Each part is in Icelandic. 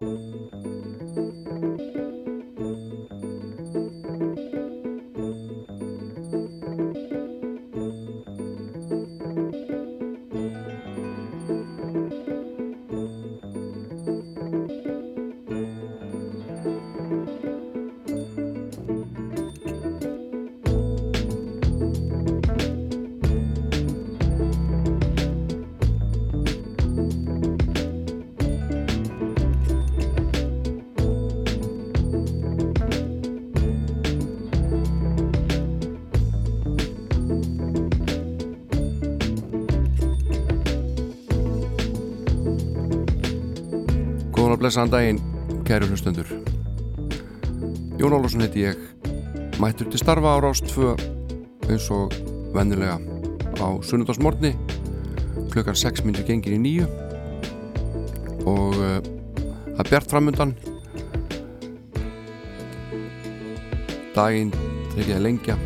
Música blessaðan daginn, kæru hlustundur. Jón Ólásson heiti ég, mættur til starfa á Rástfö eins og vennulega á sunnudásmorni, klukkan 6 minnir gengir í nýju og uh, það er bjart framundan. Daginn tekið að lengja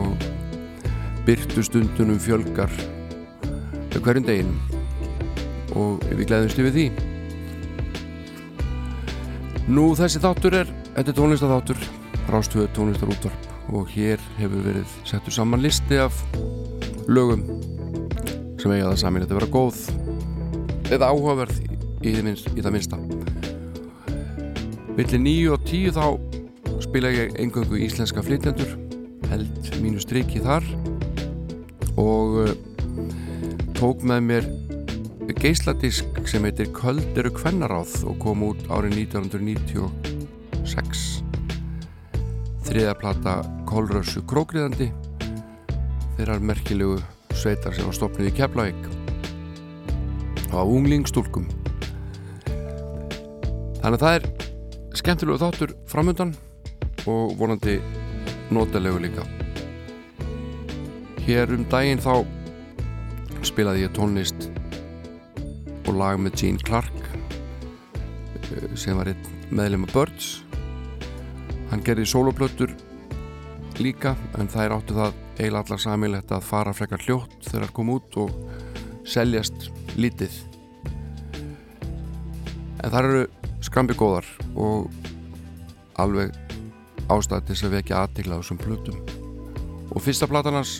og byrtu stundunum fjölgar hverjum deginum og við gleðumst yfir því Nú þessi þáttur er, þetta er tónlistatháttur Rástöðu tónlistarútvarp og hér hefur verið settur saman listi af lögum sem eiga það samin að þetta vera góð eða áhugaverð í, minnst, í það minnsta. Villi 9 og 10 þá spila ég engöngu íslenska flytjandur held mínu striki þar og uh, tók með mér geisladisk sem heitir Köld eru kvennaráð og kom út árið 1996 þriðaplata Kólrössu Krókriðandi þeirrar merkilegu sveitar sem var stopnið í Keflavík. Á unglingstúlkum þannig að það er skemmtilegu þáttur framöndan og vonandi notalegu líka. Hér um daginn þá spilaði ég tónlist og lag með Gene Clark eh, sem var einn meðlema Birds. Hann gerði soloplötur líka en er áttu það eiginlega allar samilegt að fara frekar hljótt þegar það kom út og seljast lítið. En það eru skrambi góðar og alveg ástæðis að vekja aðtikla þessum plötum. Og fyrsta platanars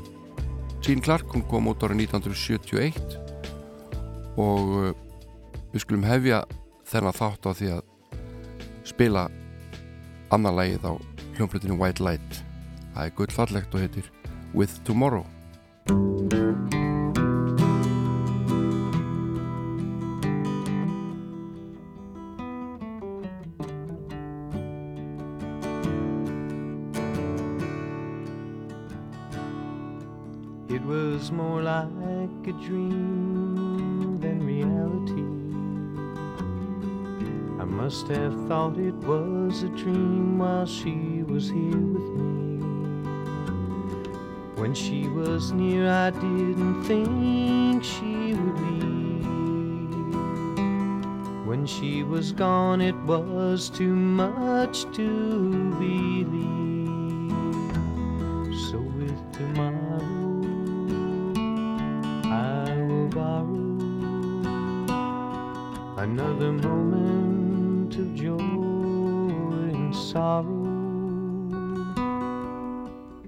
Gene Clark hún kom út árið 1971 og uh, við skulum hefja þennan þátt á því að spila annar lægið á hljómblutinu White Light. Það er gullfallegt og heitir With Tomorrow. It was more like a dream must have thought it was a dream while she was here with me. When she was near, I didn't think she would leave. When she was gone, it was too much to believe. So with tomorrow, I will borrow another joy and sorrow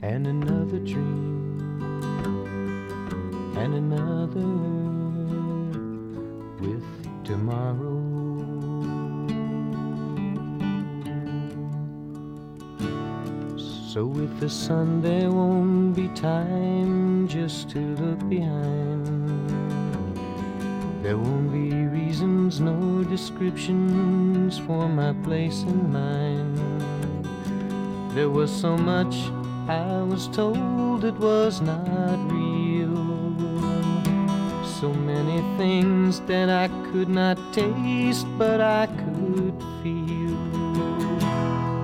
and another dream and another with tomorrow. So with the sun there won't be time just to look behind. There won't be reasons, no for my place in mind. There was so much I was told it was not real. So many things that I could not taste, but I could feel.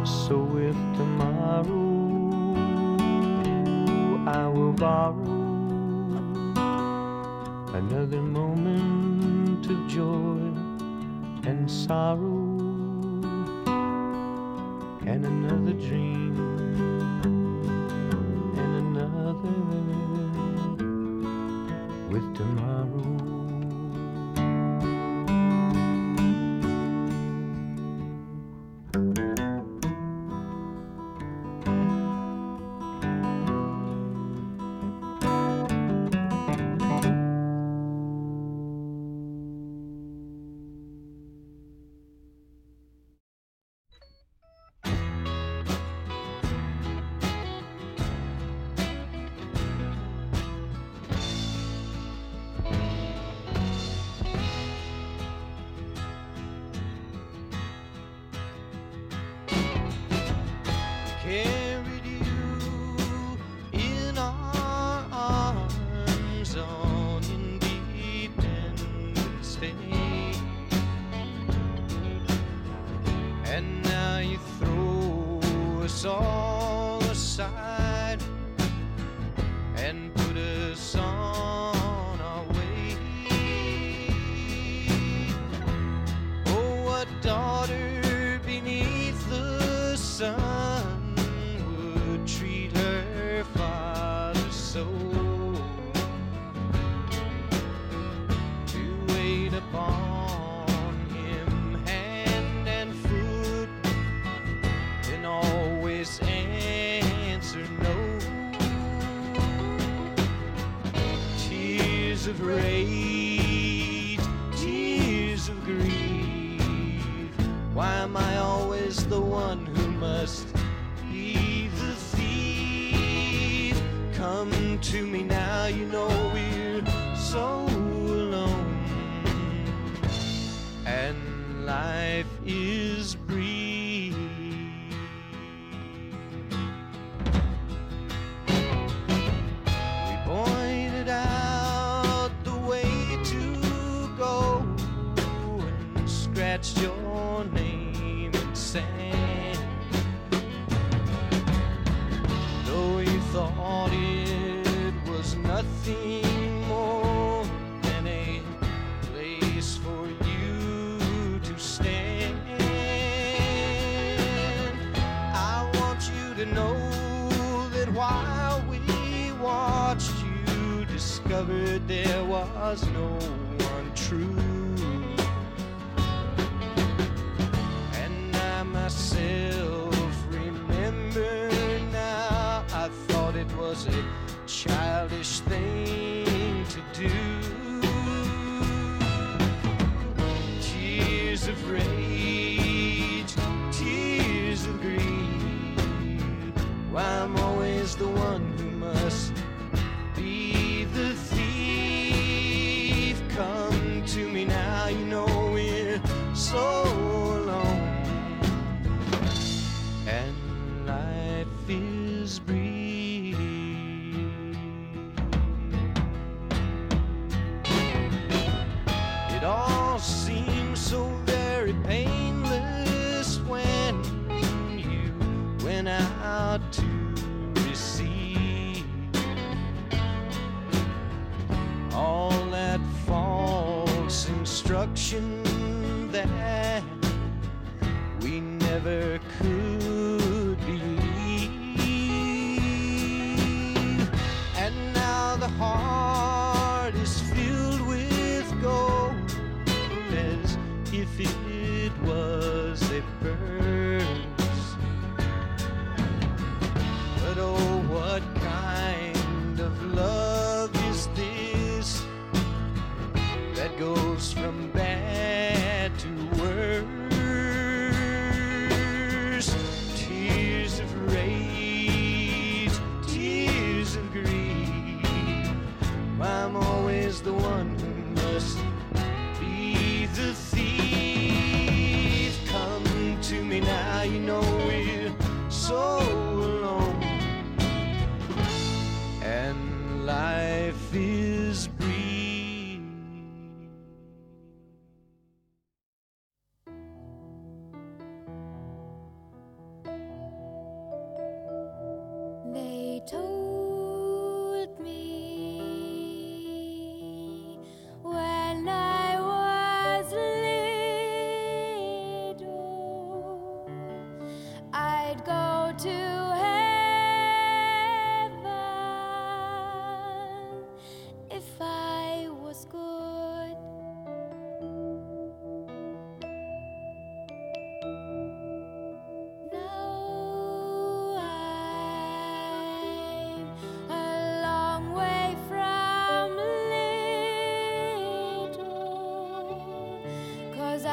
So with tomorrow, I will borrow another moment of joy and sorrow and another dream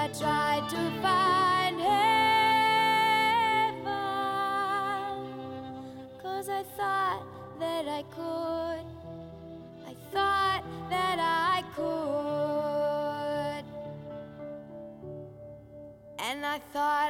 I tried to find heaven. Cause I thought that I could. I thought that I could. And I thought.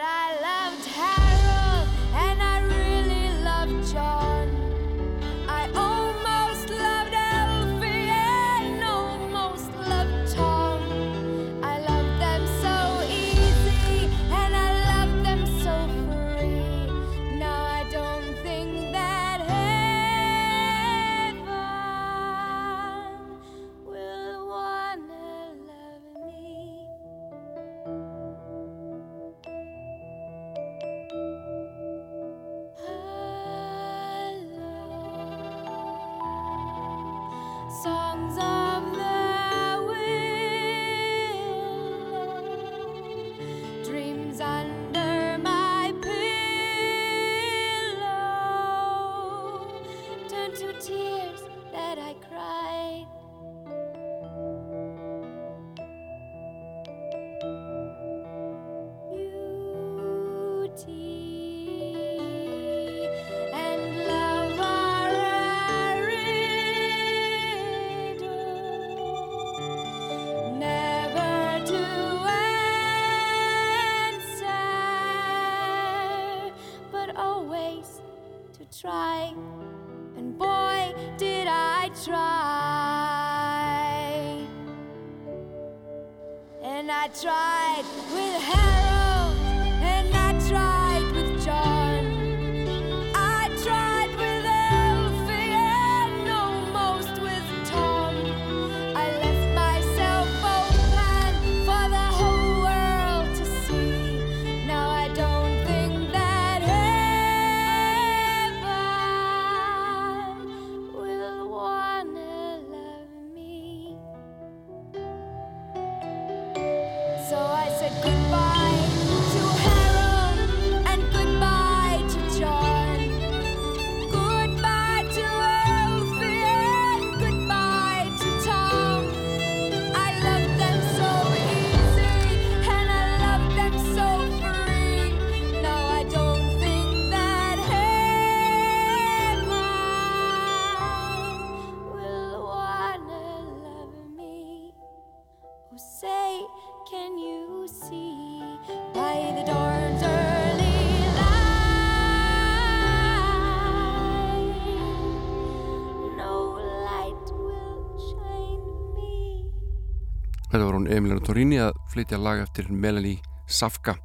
hún Emiliano Torrini að flytja lag eftir Melanie Safka.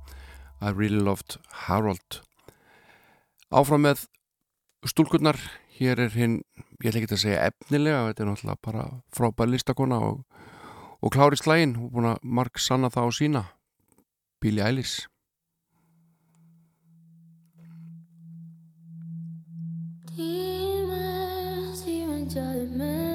I Really Loved Harold. Áfram með stúlkurnar, hér er hinn ég ætla ekki að segja efnilega þetta er náttúrulega bara frábær listakona og, og klári slægin og búin að marg sanna það á sína. Billie Eilish. Demons, you enjoy the man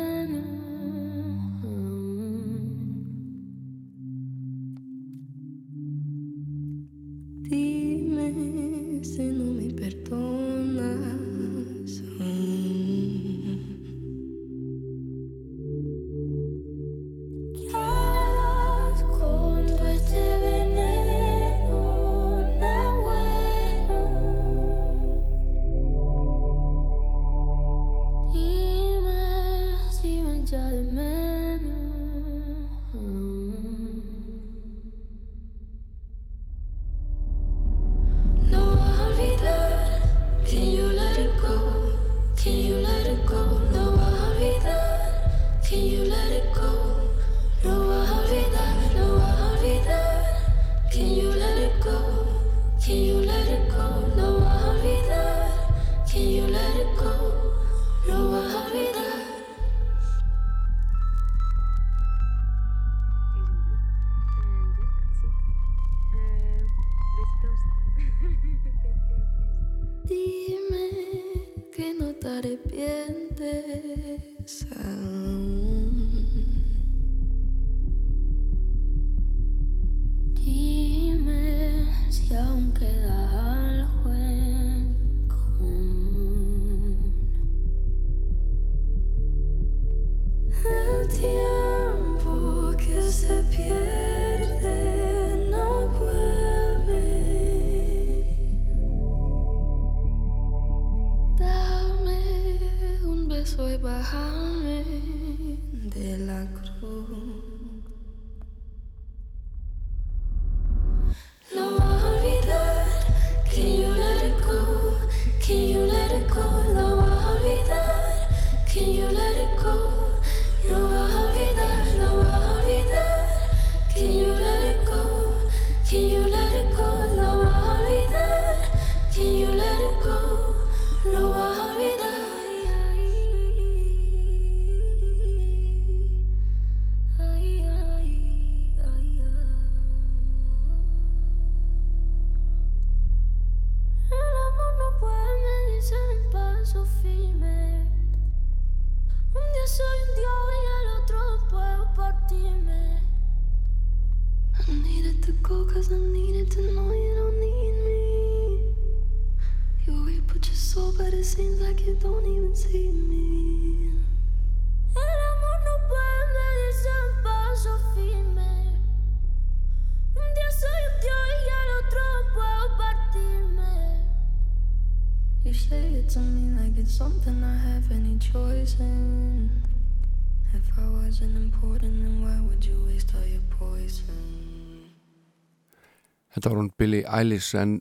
Þetta var hún Billy Eilish en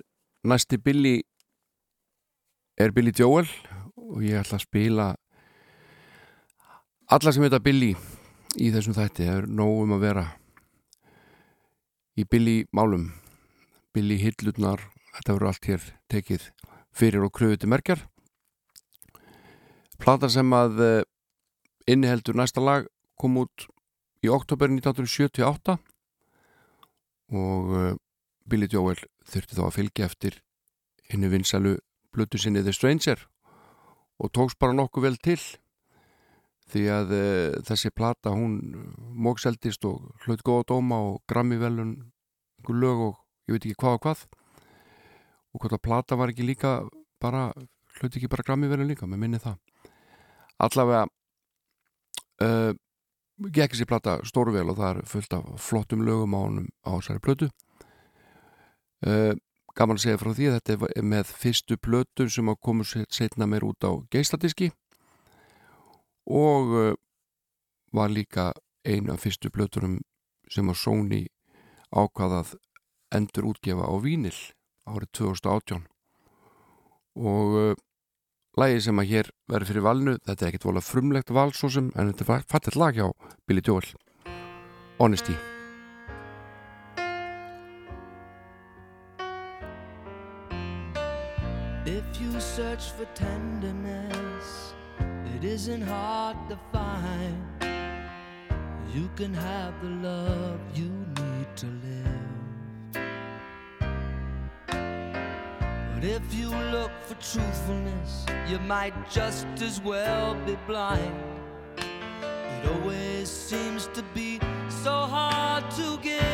næsti Billy er Billy Joel og ég ætla að spila alla sem heita Billy í þessum þætti, það er nóg um að vera í Billy málum. Billy hillutnar, þetta voru allt hér tekið fyrir og kröfuti merkjar. Plata sem að eh, inniheldur næsta lag kom út í oktober 1978 og Billy Joel þurfti þá að fylgja eftir henni vinsælu blötu sinni The Stranger og tóks bara nokkuð vel til því að e, þessi plata hún mókseldist og hlaut góða dóma og grammi velun einhver lög og ég veit ekki hvað og hvað. Og hvort að plata var ekki líka bara, hlaut ekki bara grammi velun líka, með minni það. Allavega uh, gekk þessi plata stóru vel og það er fullt af flottum lögum á, honum, á þessari plötu. uh, gaman að segja frá því að þetta er með fyrstu plötu sem að komu setna meir út á geisladiski og uh, var líka eina af fyrstu plöturum sem að Sony ákvaðað endur útgefa á Vínil árið 2018 og uh, lægi sem að hér verður fyrir valinu þetta er ekkert volað frumlegt val svo sem en þetta er fattill lag hjá Billy Joel. Honesty search for tenderness, it isn't hard to find. You can have the love you need to live. But if you look for truthfulness, you might just as well be blind. It always seems to be so hard to give.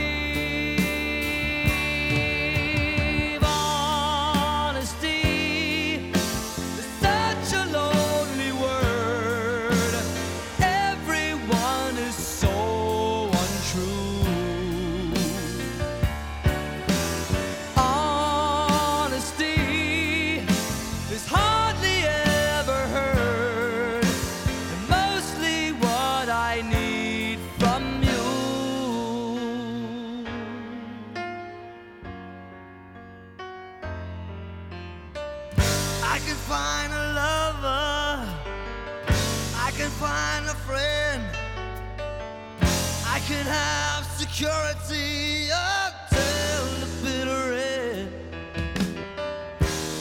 Can find a friend, I can have security until the bitter end.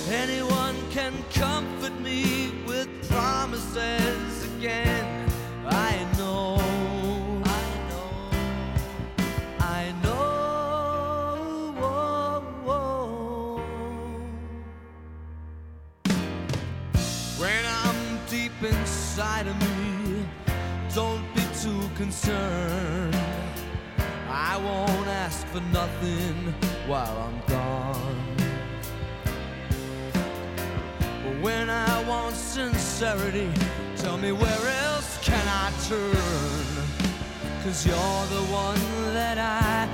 Anyone can comfort me with promises again. I know, I know, I know. When I'm deep inside of me, too concerned. I won't ask for nothing while I'm gone. But when I want sincerity, tell me where else can I turn? Cause you're the one that I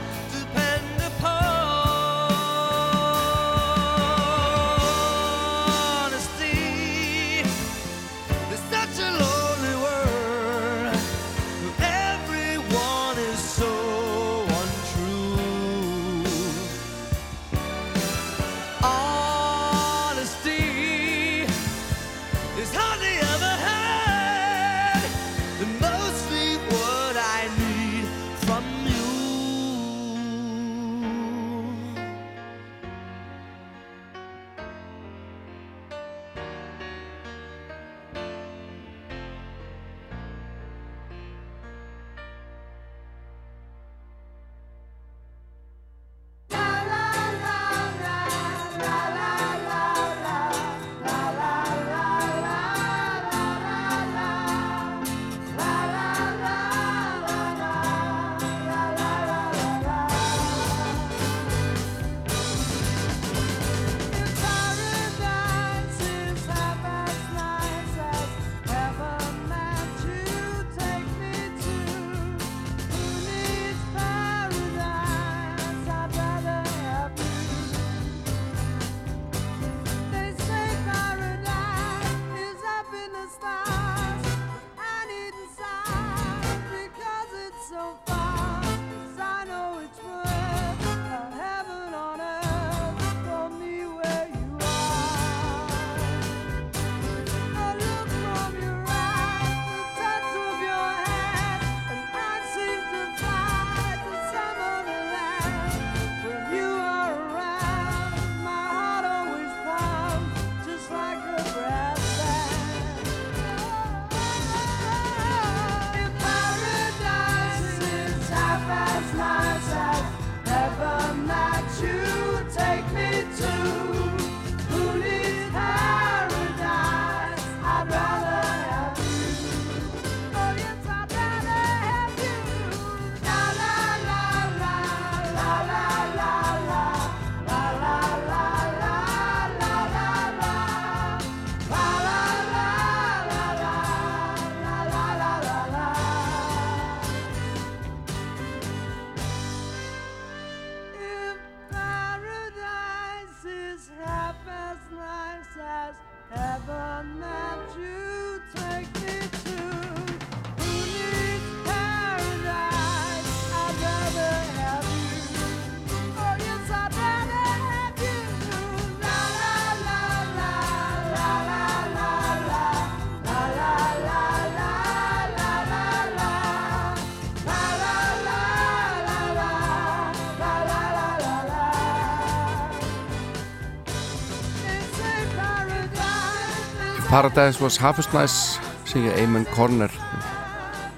Paradise was half nice syngja Eamon Corner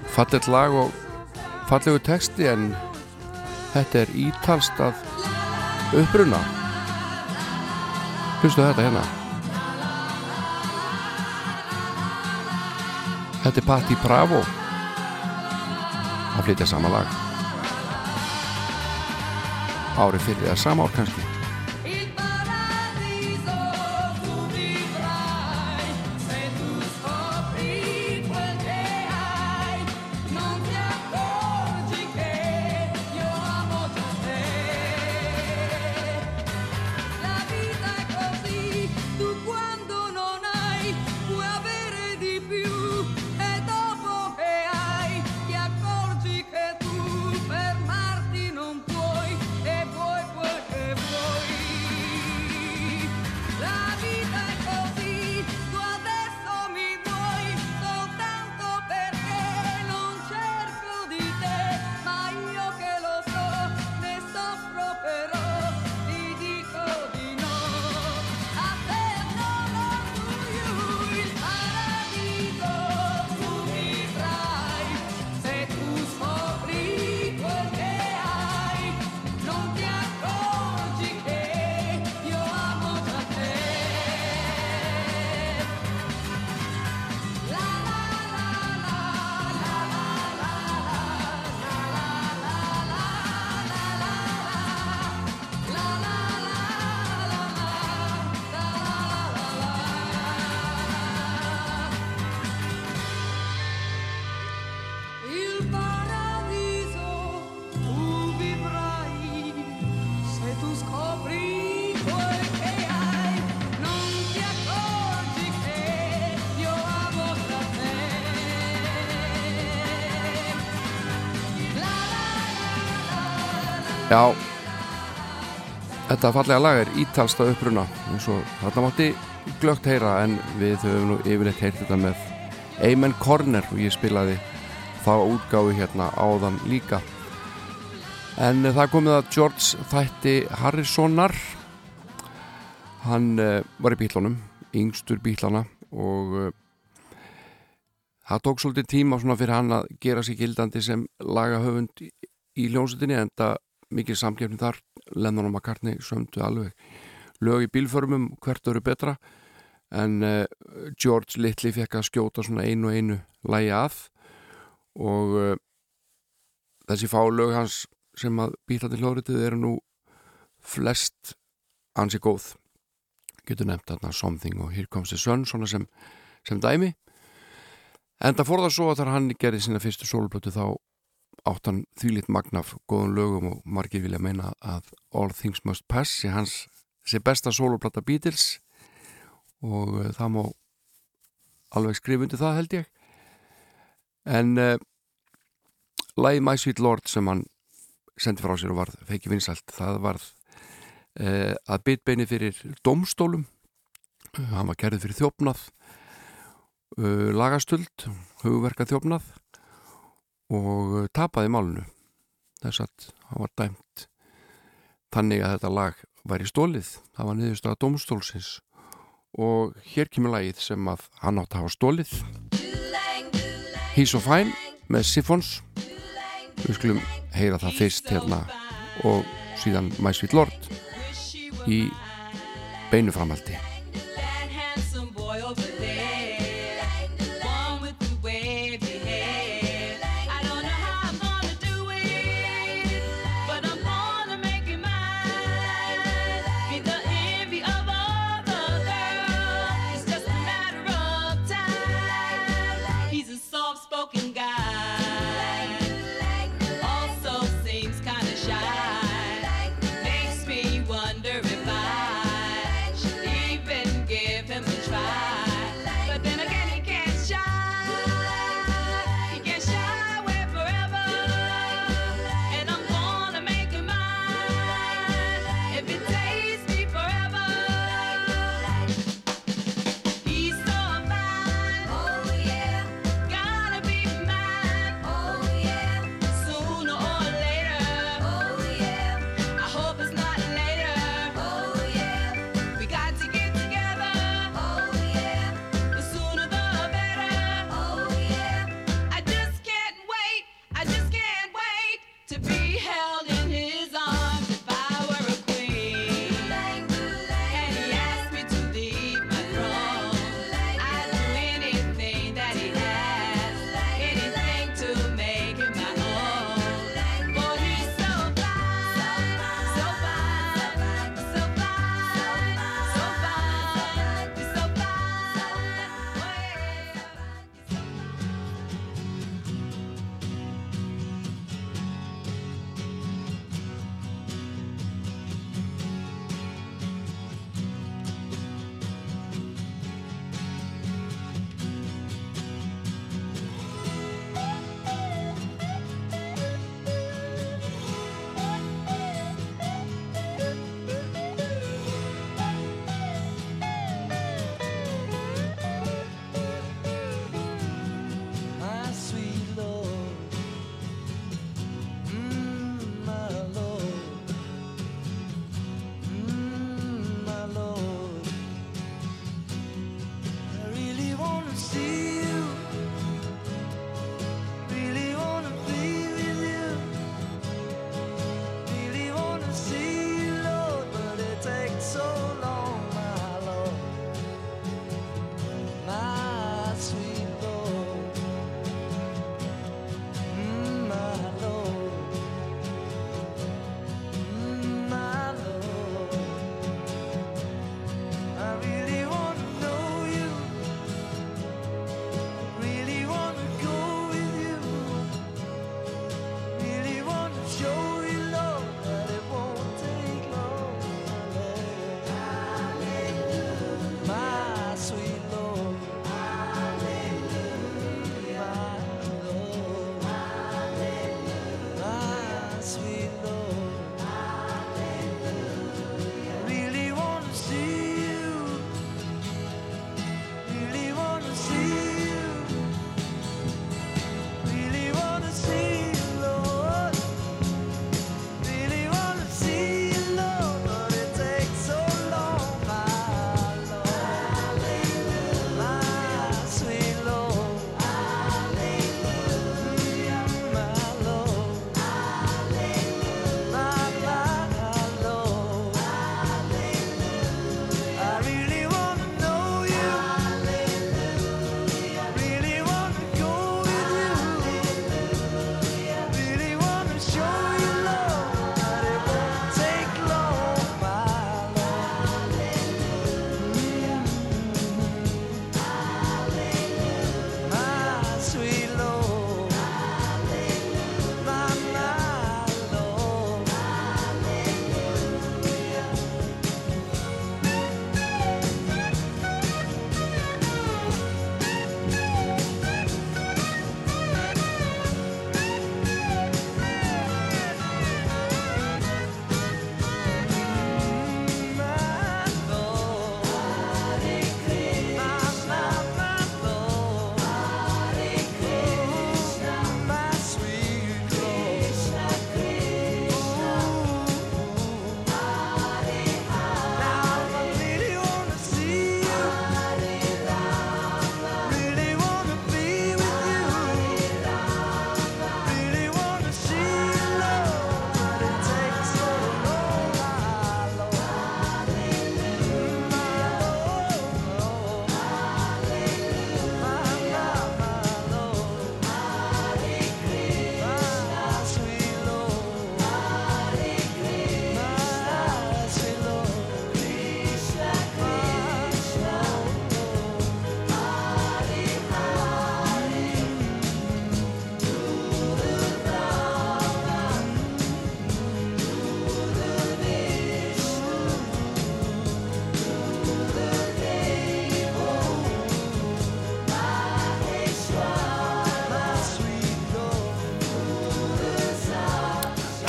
fallet lag og fallegu texti en þetta er ítalst að uppruna. Hlustu þetta hérna. Þetta er Patti Bravo að flytja sama lag. Árið fyrir það sama ár kannski Þetta fallega lag er ítalsta uppruna. Eins og þarna mátti glögt heyra en við höfum nú yfirleitt heyrt þetta með Amen Corner og ég spilaði þá útgáfi hérna áðan líka. En það komið að George þætti Harrisonar hann uh, var í bílunum yngstur bílana og uh, það tók svolítið tíma fyrir hann að gera sér gildandi sem lagahöfund í ljónsutinni en það mikið samgefni þar Lennon og McCartney sömdu alveg lög í bílförmum hvert eru betra. En uh, George Little fekk að skjóta svona einu og einu lægi að. Og uh, þessi fá lög hans sem að býta til hljóðritið eru nú flest ansi góð. Getur nefnt þarna Something og Here Comes the Sun svona sem, sem dæmi. En það fór það svo að þar hann gerði sína fyrstu sólblötu þá áttan þýlit magnaf góðum lögum og margir vilja meina að All Things Must Pass sé hans sé besta soloplata Beatles og uh, það má alveg skrifundi það held ég. En uh, lagi My Sweet Lord sem hann sendi frá sér og varð feiki vinsælt það varð uh, að bitbeini fyrir domstólum hann var kerðið fyrir þjófnað lagastöld hugverka þjófnað og uh, tapaði málunu þess að hann var dæmt þannig að þetta lag væri stólið, það var niðurst að domstólsins og hér kemur lagið sem að hann átt að hafa stólið He's so fine með Siphons. Við skulum heyra það fyrst hérna og síðan My Sweet Lord í beinu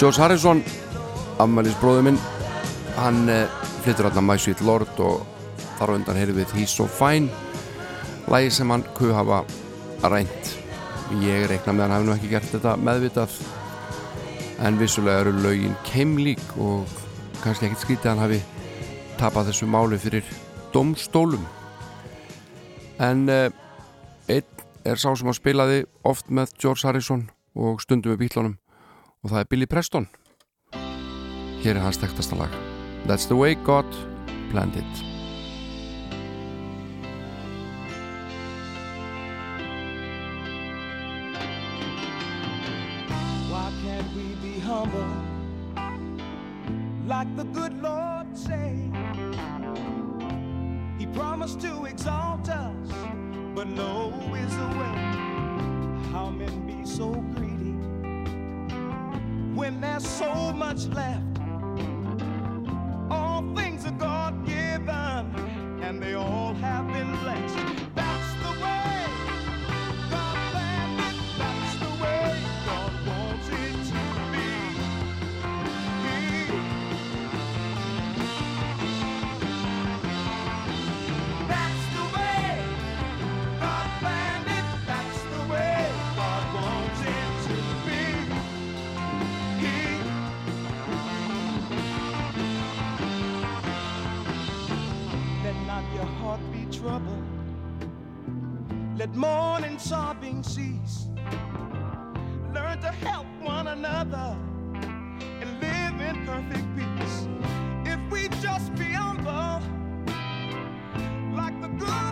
George Harrison ammælis bróðu minn hann eh, flyttur hérna My Sweet Lord og þar á undan heyrðu við He's So Fine lægi sem hann kuð hafa rænt ég reikna með hann hafi nú ekki gert þetta meðvitað en vissulega eru lögin keimlík og kannski ekkert skrítið hann hafi tapað þessu máli fyrir domstólum en uh, einn er sá sem að spilaði oft með George Harrison og stundum með bílunum og það er Billy Preston. Hér er hans tektasta lag. That's the way God planned it. Why can't we be humble? Like the good Lord say? He promised to exalt us, but no is the way. How men be so greedy when there's so much left. All things are God given, and they all have been blessed. That's the way Let mourning, sobbing cease. Learn to help one another and live in perfect peace. If we just be humble, like the good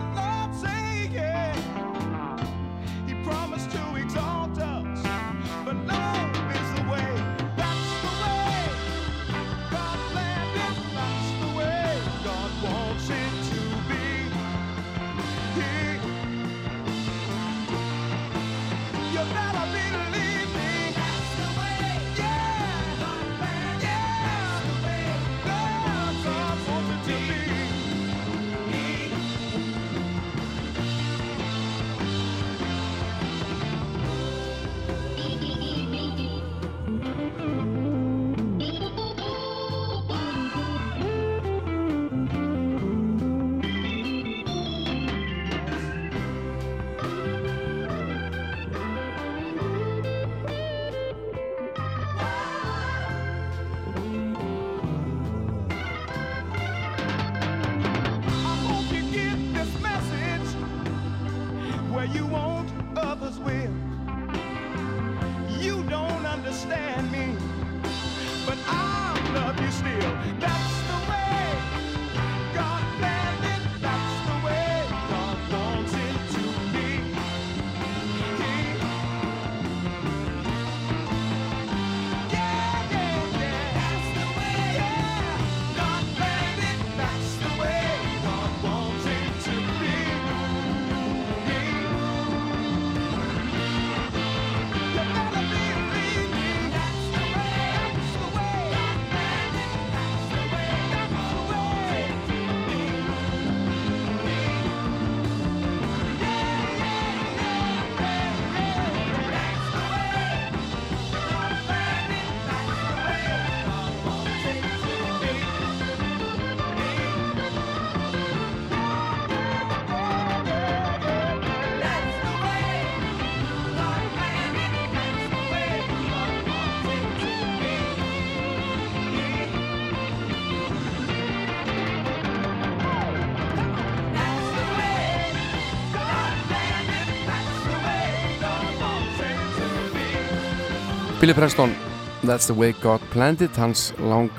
Billy Preston That's the way God planned it hans lang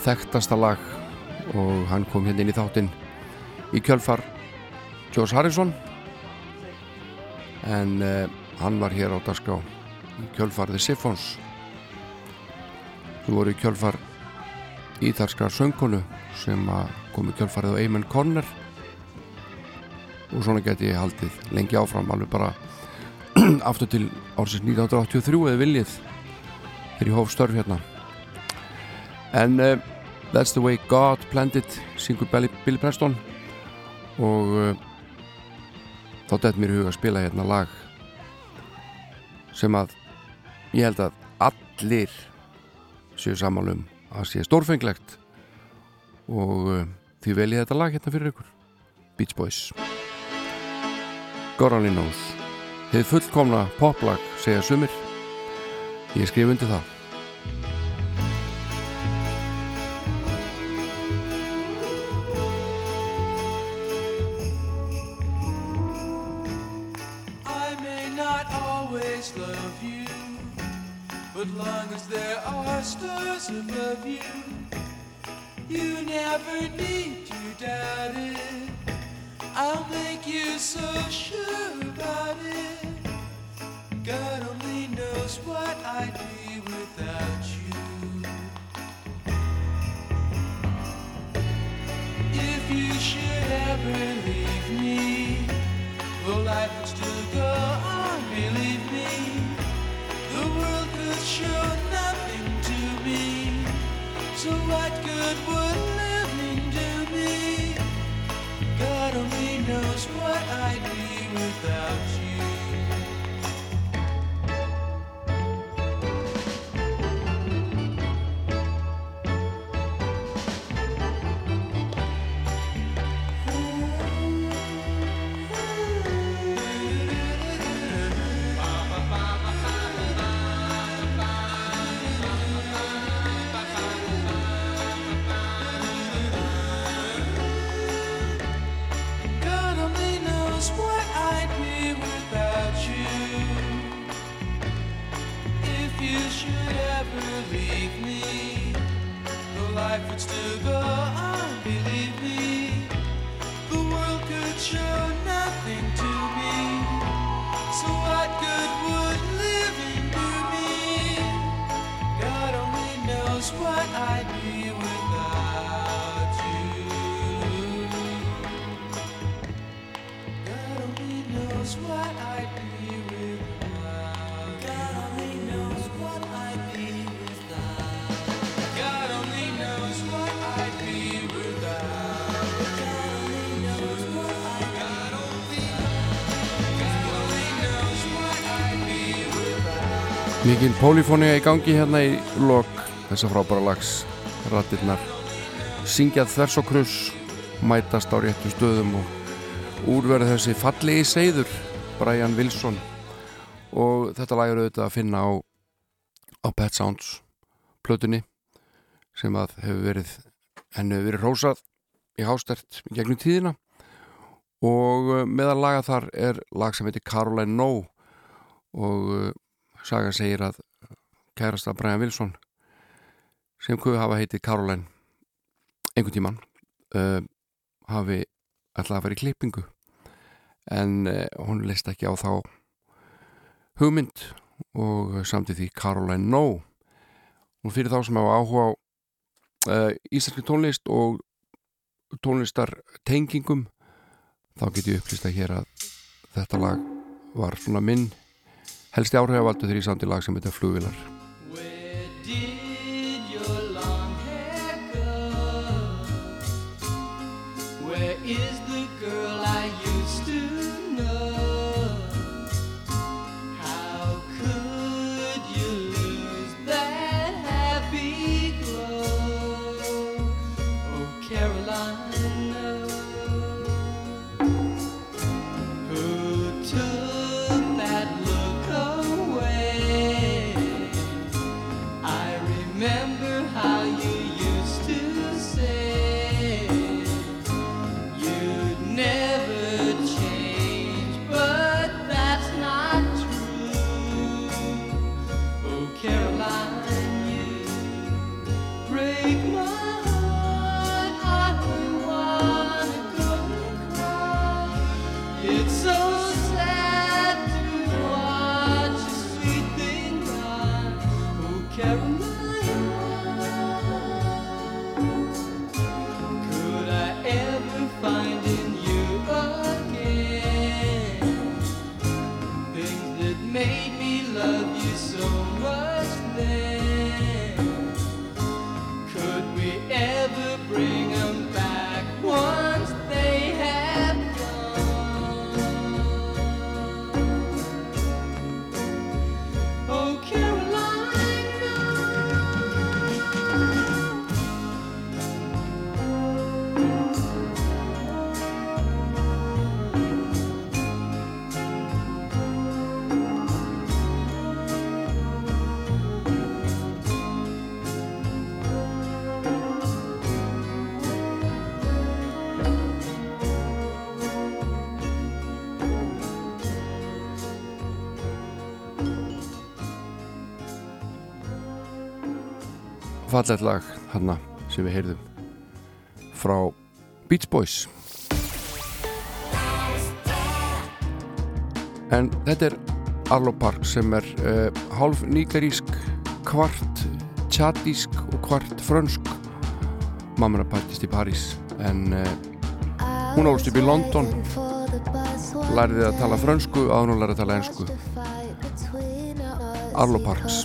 þekktasta lag. Og hann kom hérna inn í þáttinn í kjölfar George Harrison. En uh, hann var hér á dagskrá í kjölfar The Siphons. Sem voru í kjölfar íþarskar söngkonu sem kom í kjölfarið á Eamon Corner og svona geti ég haldið lengi áfram alveg bara aftur til ársins 1983 eða viljið þegar ég hóf störf hérna. En uh, That's the way God planned it syngur Billy, Preston. Og uh, þá dætt mér í huga að spila hérna lag sem að ég held að allir séu sammálum að sé stórfenglegt. Og uh, því vel ég þetta lag hérna fyrir ykkur. Beach Boys. Gorali Knows. Þið fullkomna poplag segja sumir Ég skrif undir það I may not always love you, but long as there are stars above you, you never need to doubt it. I'll make you so sure about it. God only knows what I'd be without you. If you should ever leave me, well, life would still go on, believe me. The world could show nothing to me. So what good would living do me? God only knows what I'd be without you. backwards to go. Mikil pólifónia í gangi hérna í lok þessa frábæra lags. Rattirnar syngjað þvers og kruss mætast á réttu stöðum og úrverða þessi fallegi seiður Brian Wilson. Og þetta lag er auðvitað að finna á á Pet Sounds plötunni sem að hefur verið henni hefur verið rósað í hástert gegnum tíðina. Og uh, meðal laga þar er lag sem heitir Caroline No og uh, saga segir að kærasta Brian Wilson sem kuðu hafa heitið Caroline einhvern tíman uh, hafi alltaf að vera í klippingu. En uh, hún leist ekki á þá hugmynd og samt í því Caroline No. Og fyrir þá sem hafa áhuga á uh, íslenski tónlist og tónlistar tengingum þá get ég upplýst að hér að þetta lag var svona minn helsti áhrifavaldur þegar í lag sem heitir Flugvilar fallet lag hann sem við heyrðum frá Beach Boys. En þetta er Arlo Park sem er eh, uh, half nýgarísk kvart tjadísk og kvart frönsk. Mamma partist í París en uh, hún álst upp í London. Læriði að tala frönsku að hún læriði að tala ensku. Arlo Parks.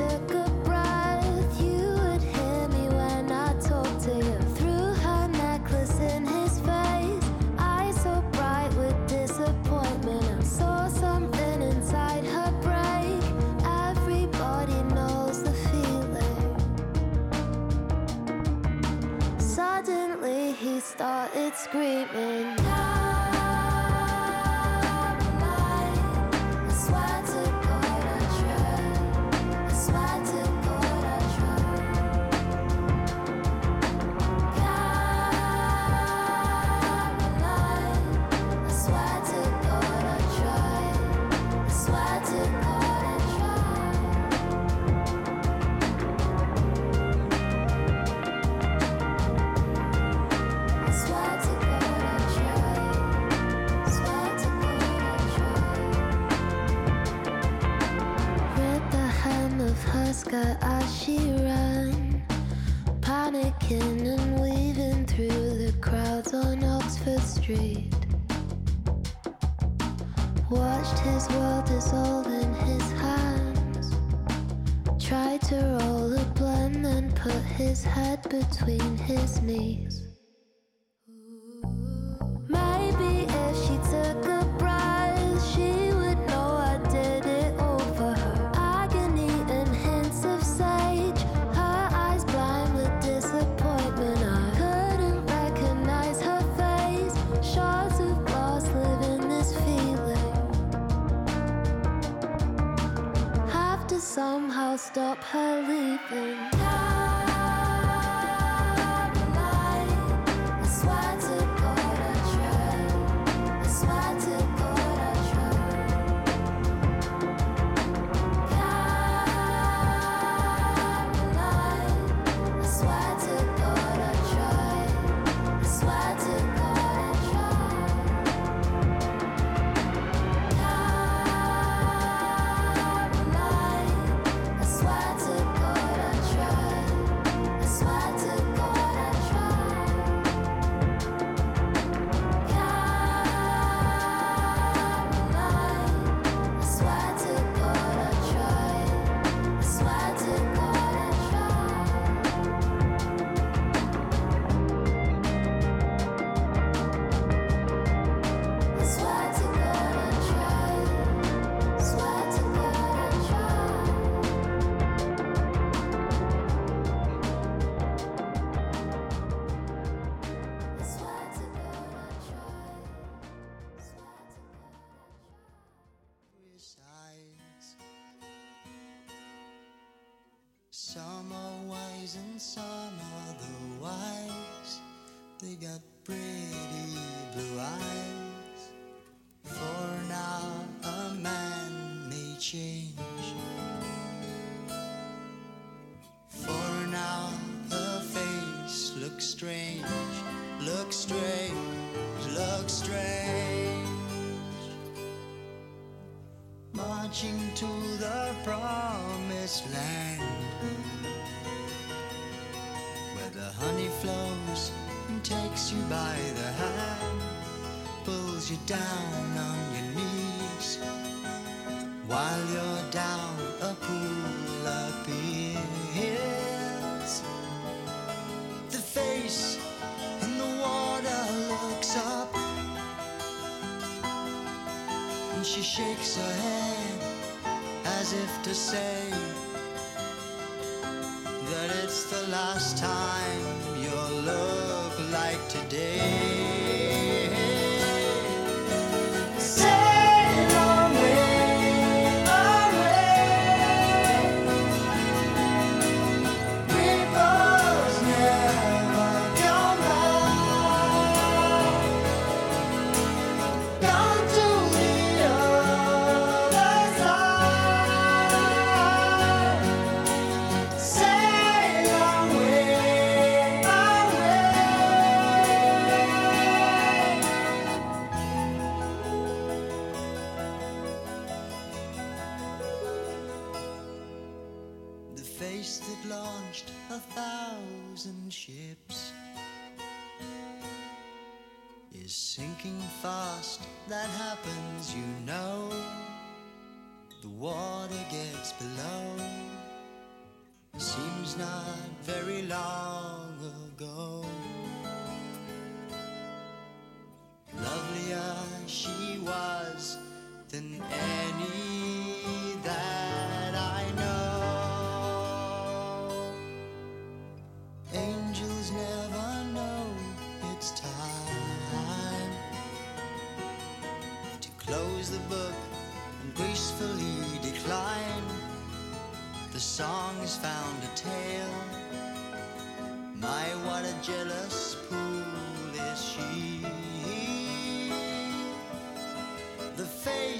screaming. street. Watched his world dissolve in his hands. Tried to roll a blend and put his head between his knees. down on your knees while you're down a pool of appears. The face in the water looks up and she shakes her head as if to say that it's the last time you'll look like today.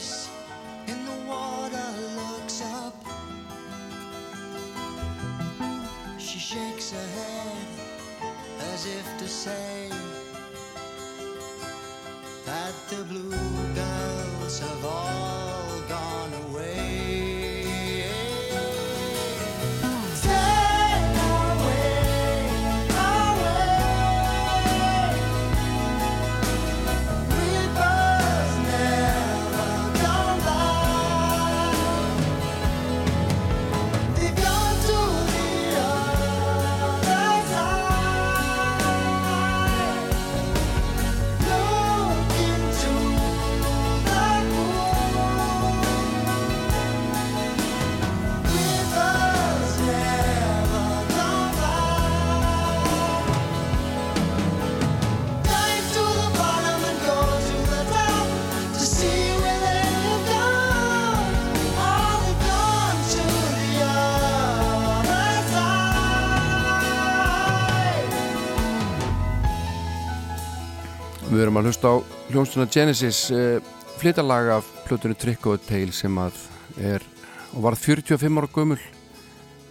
Face in the water looks up. She shakes her head as if to say that the blue girls have all að hlusta á hljónstuna Genesis uh, flytalag af plötunni Trick of a Tale sem að er og varð 45 ára gömul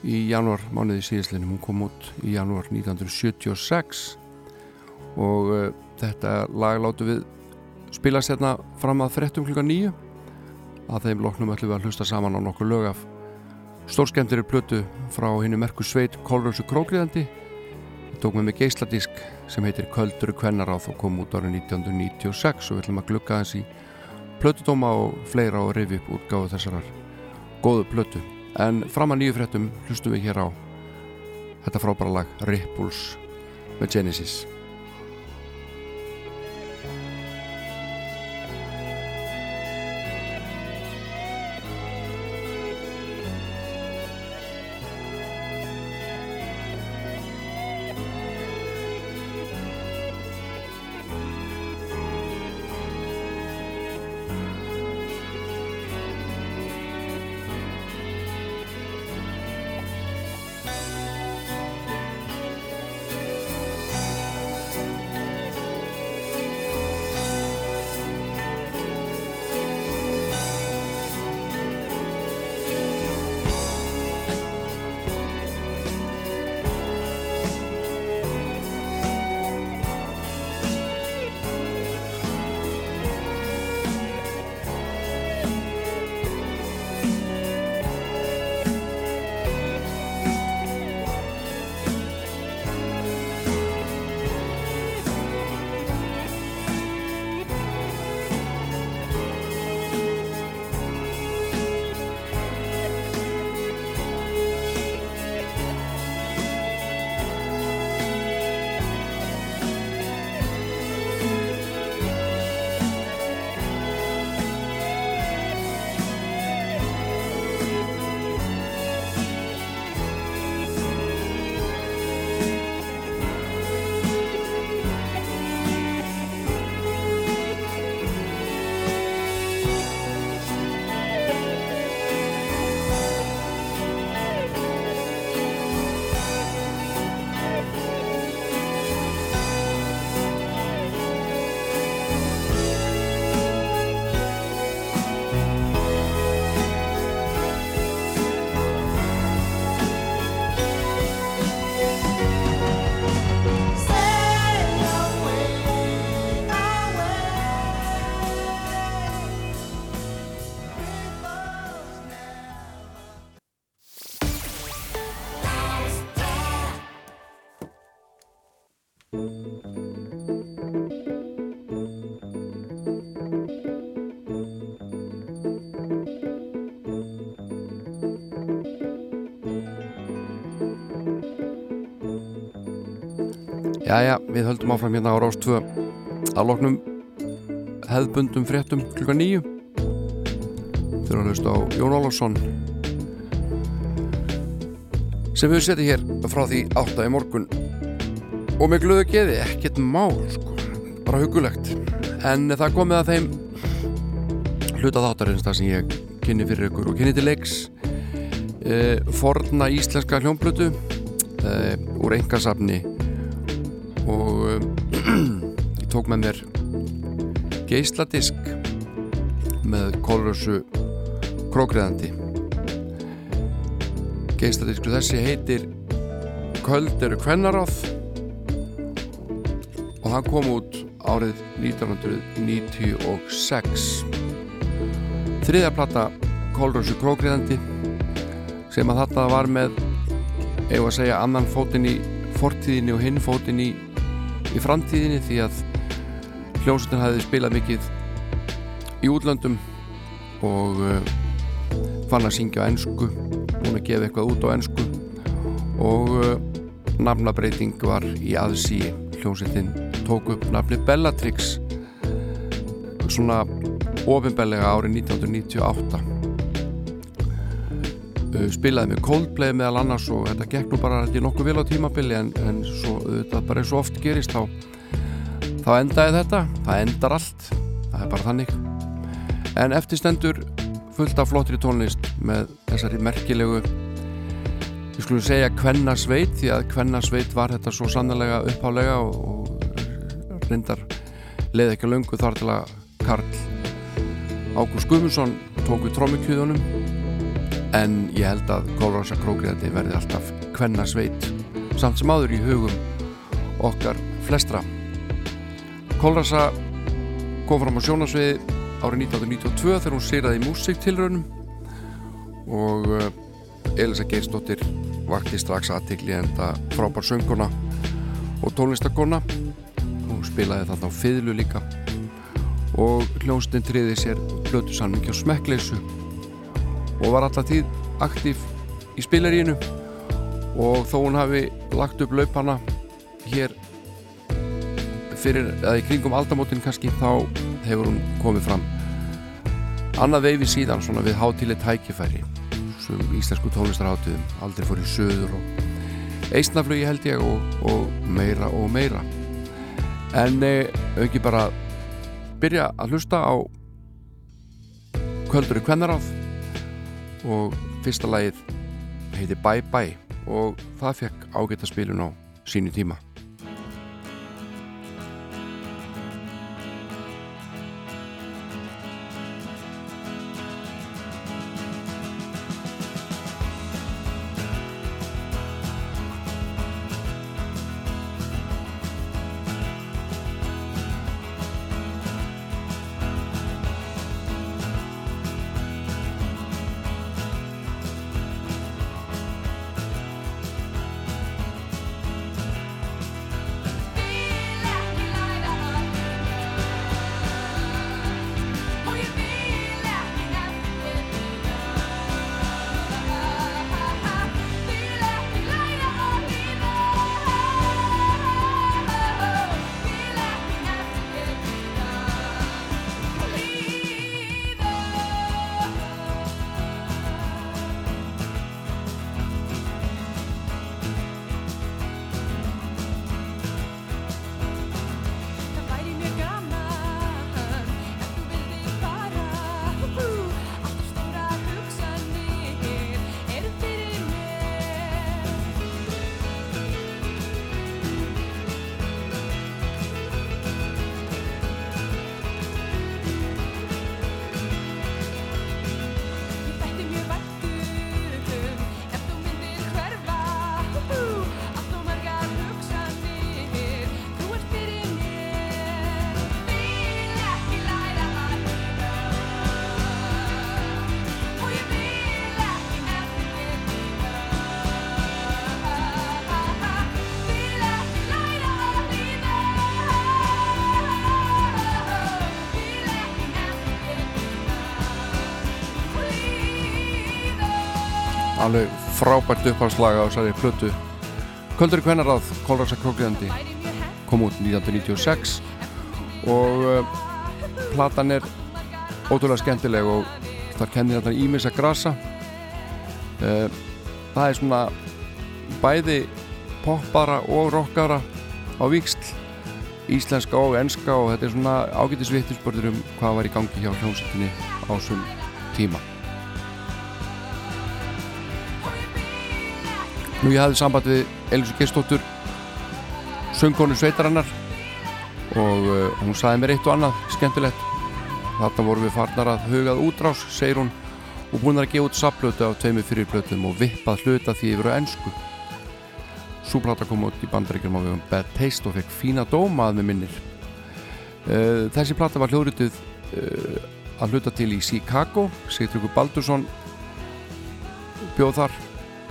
í janúar mánuði síðislinum hún kom út í janúar 1976 og uh, þetta lag látu við spila sérna fram að frettum klukka nýju að þeim loknum ætlum við að hlusta saman á nokkur lög af stórskemtirir plötu frá hennu merku sveit Kolrömsu Krókriðandi tók með mig geisladisk sem heitir Kölduru Kvennaráð og kom út árið 1996 og við ætlum að glugga hans í plötudóma og fleira og rifi upp útgáðu þessarar góðu plötu. En fram að nýju fréttum hlustum við hér á þetta frábæra lag Ripples með Genesis Jæja, við höldum áfram hérna á Rástvö að loknum hefðbundum fréttum klukka nýju þurfum að hlusta á Jón Ólafsson sem við setjum hér frá því átta í morgun. Og með glöðu geði, ekkert mál sko, bara hugulegt en það komið að þeim hluta þáttarins það sem ég kynni fyrir ykkur og kynni til leiks e, forna íslenska hljómblötu e, úr engasafni og um, ég tók með mér geisladisk með kólrössu krókriðandi geisladisku þessi heitir Köld eru kvennaráð og hann kom út árið 1996 þriðja platta kólrössu krókriðandi sem að þetta var með eigum að segja annan fótinn í fortíðinni og hinn fótinn í í framtíðinni því að hljómsveitin hafði spilað mikið í útlöndum og uh, fann að syngja á ennsku búin að gefa eitthvað út á ennsku og uh, nafnabreiting var í aðsí. Hljómsveitin tók upp nafni Bellatrix svona ofinbellega árið 1998 uh, spilaði með Coldplay meðal annars og þetta gekk nú bara þetta nokkuð vel á tímabili en, en svo, þetta bara eins og oft gerist þá, þá endaði þetta það endar allt, það er bara þannig. En eftir stendur fullt af flottri tónlist með þessari merkilegu við skulum segja kvennasveit því að kvennasveit var þetta svo sannlega upphálega og, og reyndar leði ekki löngu þar til að Karl Ágúst Guðmundsson tók við trómikjöðunum en ég held að Kólrása Krókriðandi verði alltaf kvennasveit samt sem áður í hugum okkar flestra. Kólrása kom fram á sjónasviði árið 1992 þegar hún sýraði músiktilraunum og uh, Elisa Geirsdóttir vakti strax aðtikli enda frábær sönguna og tónlistakona hún spilaði þarna á fiðlu líka og hljónstinn triði sér blötu sannmyggja og smekkleysu og var alltaf tíð aktív í spilarínu og þó hún hafi lagt upp laupana hér fyrir, eða í kringum aldamótin kannski, þá hefur hún komið fram. Annað veifi síðan svona við hátileg tækifæri sem íslensku tónlistarhátuðum aldrei fór í söður og eisnaflögi held ég og, og meira og meira. En auki bara byrja að hlusta á Kvöldur í Kvennaráð og fyrsta lagið heiti Bye Bye og það fekk ágætt að spilun á sínu tíma frábært uppháðslaga á þessari plötu. Köldur Kvennarað, Kólrasa Krókliðandi kom út 1996 og uh, platan er ótrúlega skemmtileg og þar kennir þetta ímis að grasa. Uh, það er svona bæði poppara og rockara á viksl íslenska og enska og þetta er svona ágætis vittisbörður um hvað var í gangi hjá hljómsettinni á þessum tíma Nú ég hafði samband við Elísu Gistóttur söngkonu sveitarannar og uh, hún saði mér eitt og annað skemmtilegt. Þarna vorum við farnar að hugað útrás segir hún og búin að gefa út sapplötu á tveimu fyrirblötum og vippað hluta því yfir á ennsku Súplata kom út í bandaríkjum á vegum Bad Taste og fekk fína dóma að með minnir. Uh, þessi plata var hljóðrituð uh, að hluta til í Chicago. Sigtryggur Baldursson bjóð þar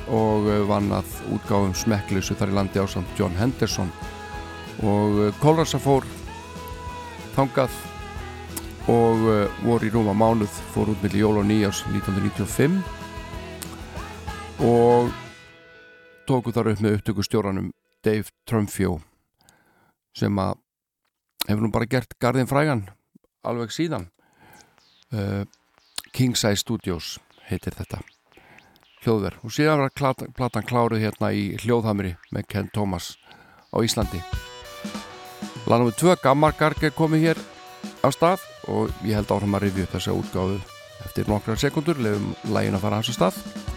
og uh, vann að útgáfum smekkleysu þar í landi ásamt John Henderson. Og Kólrasa fór þangað og voru í rúma mánuð fór út millir jól og nýjárs 1995 og tóku þar upp með upptökustjóranum Dave Trumfjó sem að hefur nú bara gert Garðin Frægan alveg síðan. Kingside Studios heitir þetta hljóðverð og síðan var platan kláruð hérna í hljóðhamri með Ken Thomas á Íslandi. Lanum við tvö gammargarger komið hér á stað og ég held áfram að revju þessa útgáðu eftir nokkrar sekundur lefum lægin að fara hans að stað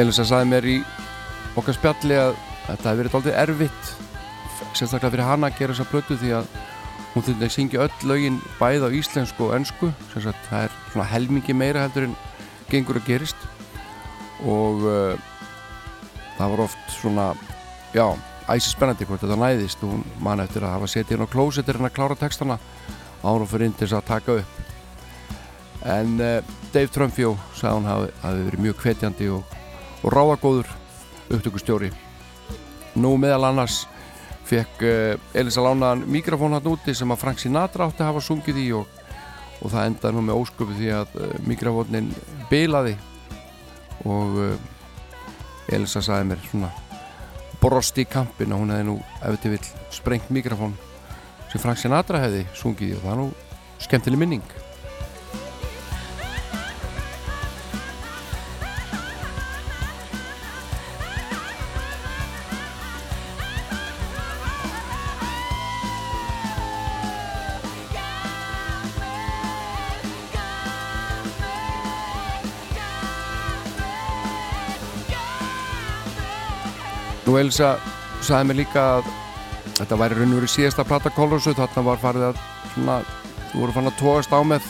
Elisa saði mér í okkar spjalli að þetta hefði verið aldrei erfitt sérstaklega fyrir hana að gera þessa plötu því að hún þurfti að syngja öll lögin bæð á íslensku og önsku það er svona helmingi meira heldur en gengur að gerist. Og uh, það var oft svona já, æsi spennandi hvort þetta næðist. Og hún man eftir að hafa setið inn á klósetir en að klára textana ára fyrir inn til þess að taka upp. En uh, Dave Trumfjó sagði hún hafi, hafi verið mjög hvetjandi og og ráðagóður upptökustjóri. Nú meðal annars fekk Elisa lánaðan mikrofón hann úti sem að Frank Sinatra átti að hafa sungið í og, og það endaði nú með ósköpu því að uh, mikrofónin bilaði og uh, Elisa sagði mér svona brosti í kampin og hún hefði nú ef þetta vil sprengt mikrofón sem Frank Sinatra hefði sungið í og það er nú skemmtileg minning Nú Elsa sagði mér líka að þetta væri raun og verið síðasta platta Kolrosu þarna var farið að svona, þú voru fann að tóast á með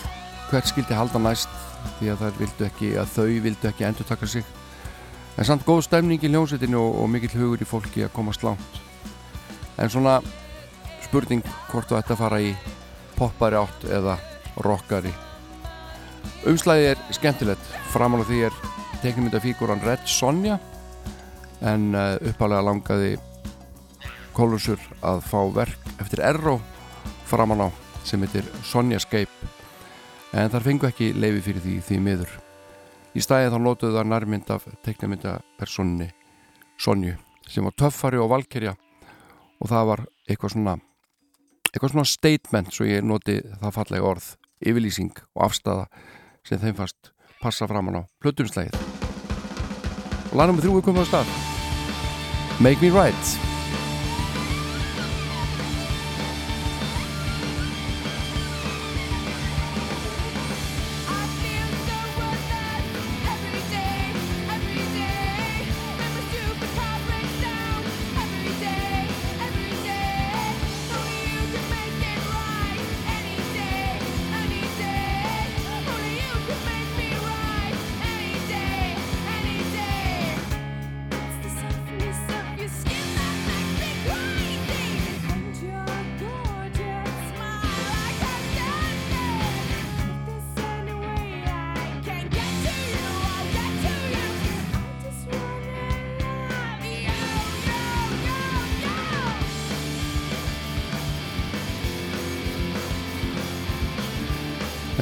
hvert skildi halda næst því að vildu ekki, að þau vildu ekki endur taka sig. En samt góð stemning í hljómsveitinu og, og mikill hugur í fólki að komast langt. En svona spurning hvort þú ætti að fara í poppari átt eða rockari. Umslæði er skemmtilegt. Framan á því er teknumyndafíkuran Red Sonja en uh, uppalega langaði Kólusur að fá verk eftir Erro framan á sem heitir Sonjascape en þar fengu ekki leifi fyrir því því miður. Í stæði þá nótuðu það nærmynd af teiknamyndapersonni Sonju sem var töffari og valkerja og það var eitthvað svona eitthvað svona statement svo ég noti það fallega orð yfirlýsing og afstæða sem þeim fast passa framan á plötumslægið og lagnum við þrjú við komum á stað Make Me Right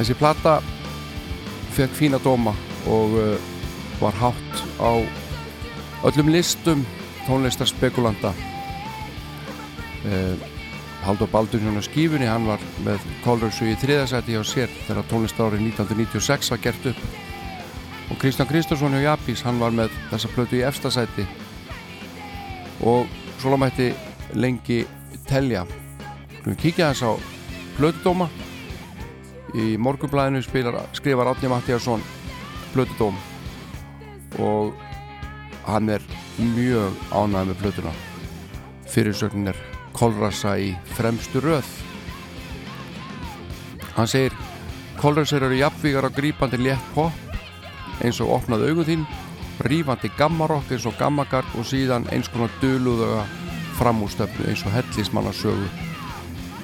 Þessi plata fekk fína dóma og uh, var hátt á öllum listum tónlistarspekulanda uh, Haldur Baldursson á skífunni, hann var með Kólröksu í þriðasæti á sér þegar tónlistarárið 1996 var gert upp. Og Kristján Kristjánsson hjá Japís, hann var með þessa plötu í efstasæti og svo mætti lengi telja. Við kíkja þess á plötudóma í morgunblæðinu skrifar Átni Mattíasson plötudóm. Og hann er mjög ánægð með plötuna. Fyrirsögnin er Kolrasa í fremstu röð. Hann segir Kolrasar eru jafnvígar á grípandi létt pop eins og opnað augum þín rífandi gammarokk eins og gammagarg og síðan eins konar döluðuga framústöfnu eins og hellismannarsögu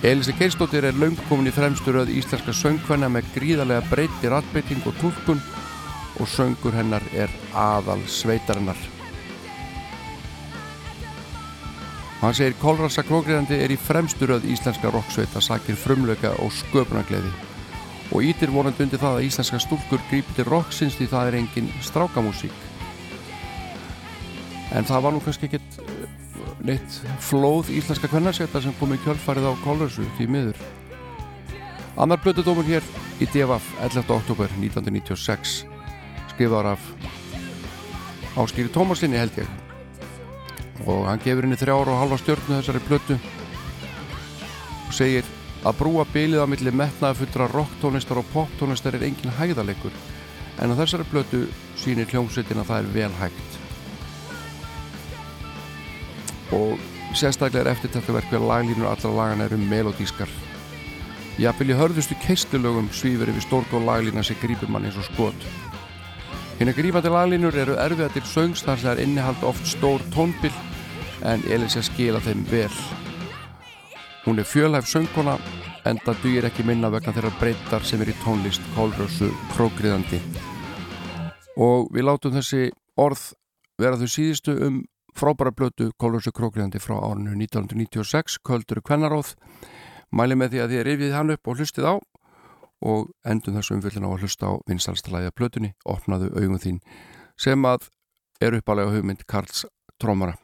Elise Geirstóttir er laungkomin í fremstu röð íslenska söngvenna með gríðarlega breyti ratbeiting og tólkun og söngur hennar er aðal sveitarinnar. Hann segir Kolrasa Klókriðandi er í fremstu röð íslenska roksveita sakir frumleika og sköpunagleði og ítir vonandi undir það að íslenska stúlkur grípti roksins því það er engin strákamúsík. En það var nú kannski eh, neitt flóð íslenska kvennarsetta sem kom í kjölfarið á Kolrasu því miður. Annar blötudómur hér í DFF 11. oktober 1996 skrifaður af Áskýri Tómasinni held ég. Og hann gefur henni þrjára og halva stjórnu þessari blötu og segir að brúa bylið á milli metnaða fullra rocktónlistar og poptónlistar er engin hægðalegur en á þessari blötu sýnir hljómsveitin að það er vel hægt og sérstaklega er eftir þetta verk við að laglínur allra lagana eru melodískar Jafnvel í hörðustu keistlulögum svífur yfir stórk og laglína sem grípur mann eins og skot Hérna grífandi laglínur eru erfiða til söngs þar sem það er innihald oft stór tónbill en Elisa skila þeim vel. Hún er fjölhæf söngkona en það dugir ekki minna vegna þeirra breytar sem er í tónlist kólrössu krókriðandi. Og við látum þessi orð vera þau síðustu um frábæra blötu kólrössu krókriðandi frá árinu 1996, Köldur Kvennaróð. Mæli með því að þið rifið hann upp og hlustið á og endum þessu umfyllin á að hlusta á vinsalstalæði að plötunni, opnaðu augum þín sem að er uppalega hugmynd Karls Trómara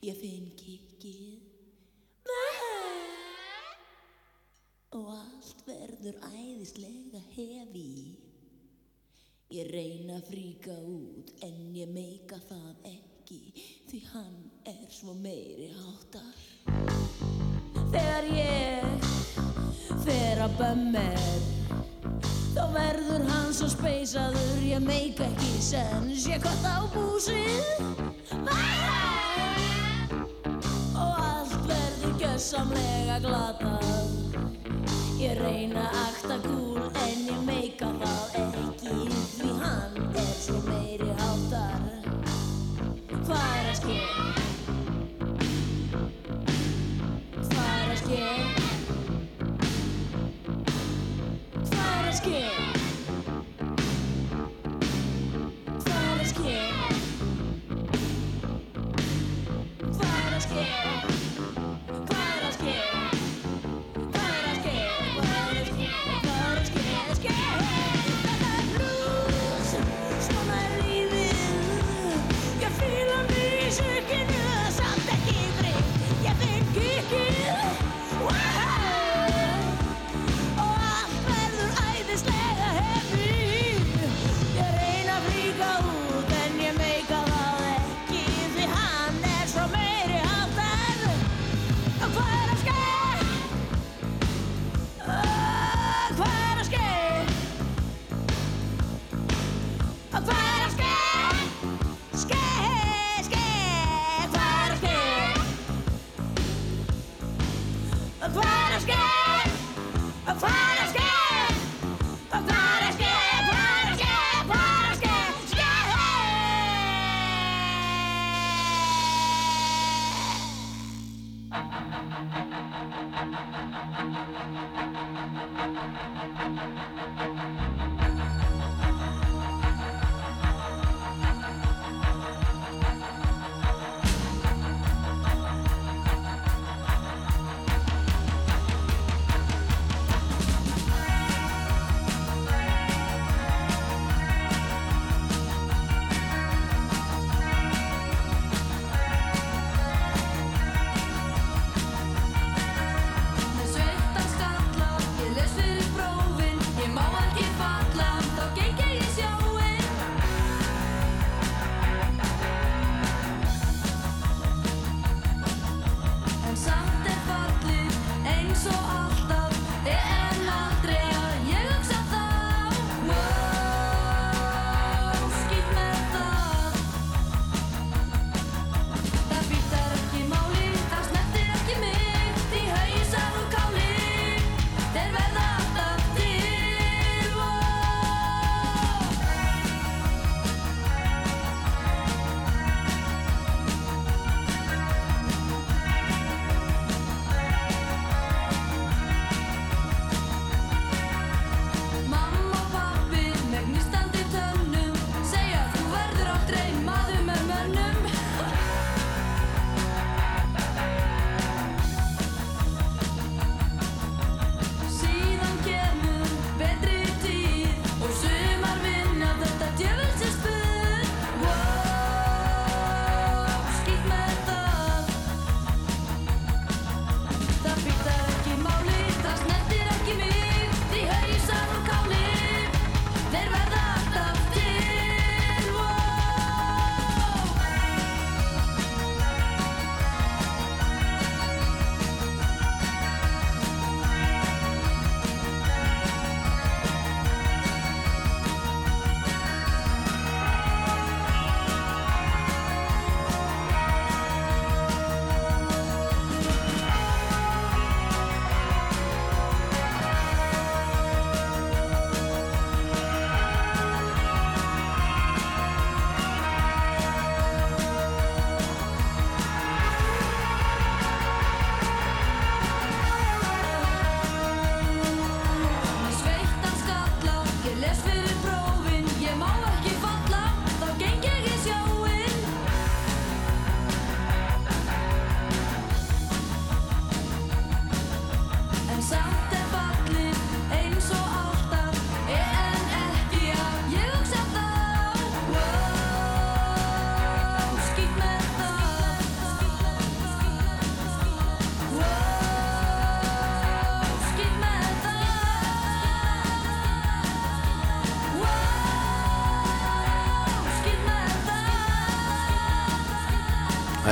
ég finn kikkið og allt verður æðislega hefi. Ég reyna að fríka út en ég meika það ekki því hann er svo meiri háttar. Þegar ég fer að bömmir Þá verður hann svo speysaður Ég meik ekki sens Ég kott á búsið Og allt verður gjössamlega glatað Ég reyna að akta gúl En ég meika það ekki Því hann er svo meiri háttar Hvað er að ske? Hvað er að ske? Hvað er að ske?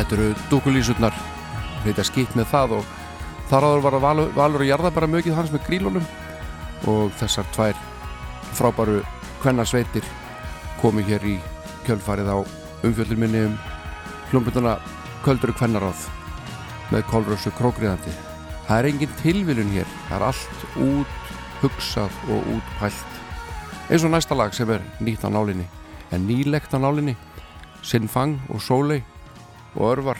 Þetta eru dúkulísurnar heita skipt með það og þar áður var að valur, valur og jarða bara mögið hans með grílunum og þessar tvær frábæru kvennarsveitir komi hér í kjölfarið á umfjöldur minni um hljómbunduna Kölduru kvennaráð með kólrössu krókriðandi. Það er engin tilviljun hér. Það er allt út hugsað og útpælt. Eins og næsta lag sem er nýtt á nálinni. En nýlegt á nálinni. Sinfang og Soleil og Örvar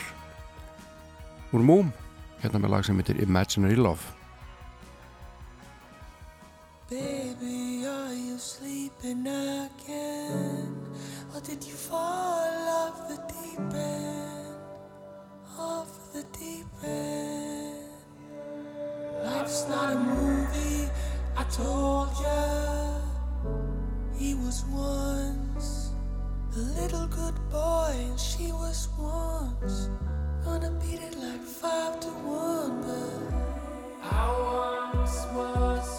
úr Múm hérna með lag sem heitir Imaginary Love Baby, are you sleeping again? Or did you fall off the deep end? Off the deep end. Life's not a movie, I told ya. A little good boy, and she was once gonna beat it like five to one, but I once was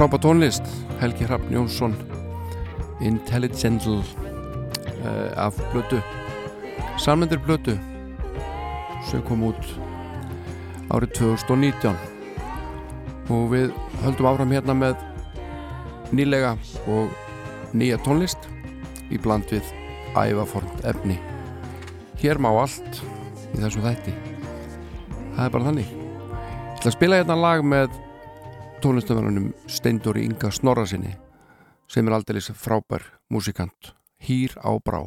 frábært tónlist Helgi Hrafn Jónsson Intelligental uh, af blötu Salmendir blötu sem kom út árið 2019 og við höldum áfram hérna með nýlega og nýja tónlist í bland við ævaformt efni. Hér má allt í þessum þætti. Það er bara þannig. Ég ætla að spila hérna lag með tónlistamennunum Steindóri Inga Snorrasinni sem er aldrei frábær músikant. Hýr á brá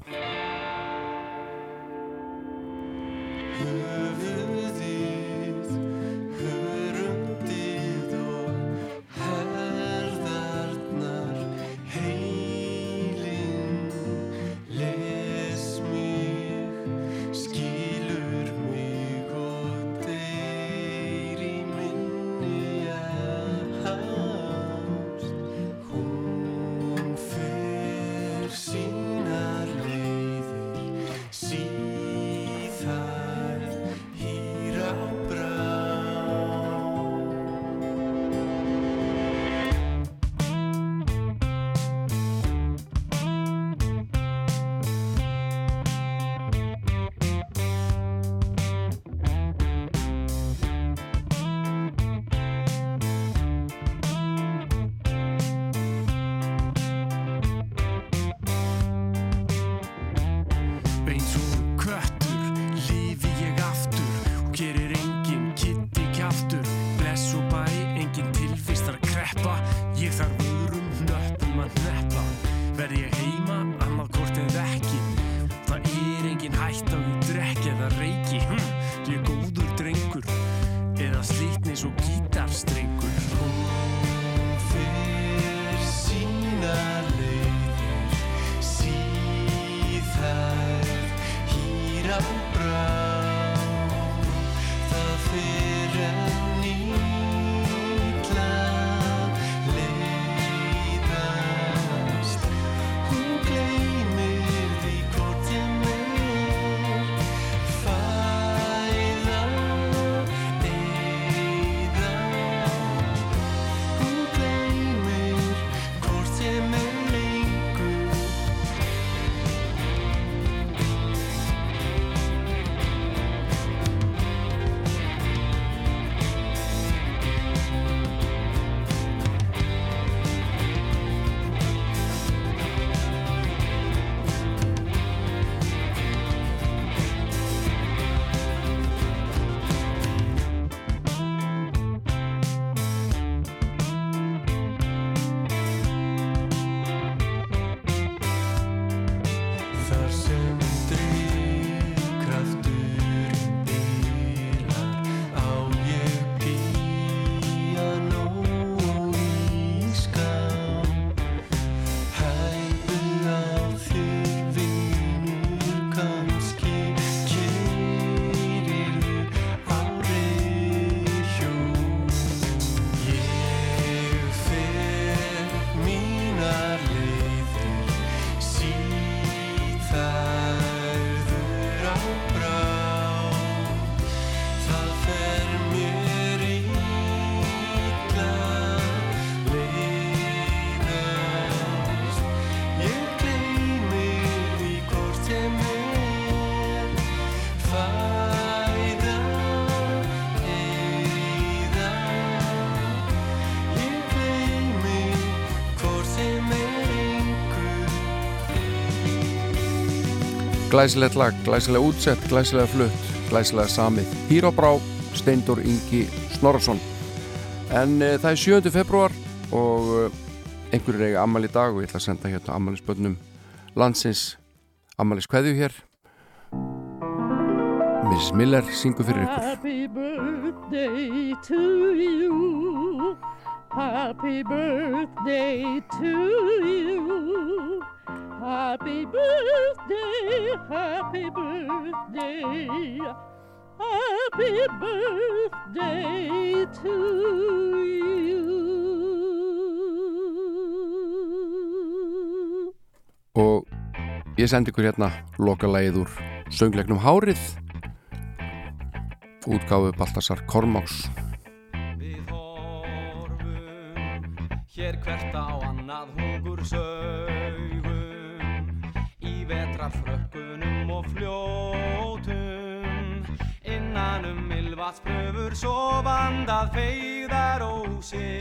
Glæsilegt lag, glæsilega útsett, glæsilega flutt, glæsilega samið. Hýr á brá, Steindór Ingi Snorarsson. En e, það er 7. februar og e, einhverjur eiga ammali dag og ég ætla að senda hérna ammalispönnum landsins ammalis kveðju hér. Mrs. Miller syngur fyrir ykkur. Happy birthday to you. Happy birthday to you. Happy birthday, happy birthday. Happy birthday to you. Og ég sendi ykkur hérna lokalægið úr söngleiknum Hárið útgáfu Baltasar Kormáks Við horfum Sker hvert á annað hungur saugum Í vetrarfrökkunum og fljótum. Innan um ylvatspröfur svo vandað feigðar ósi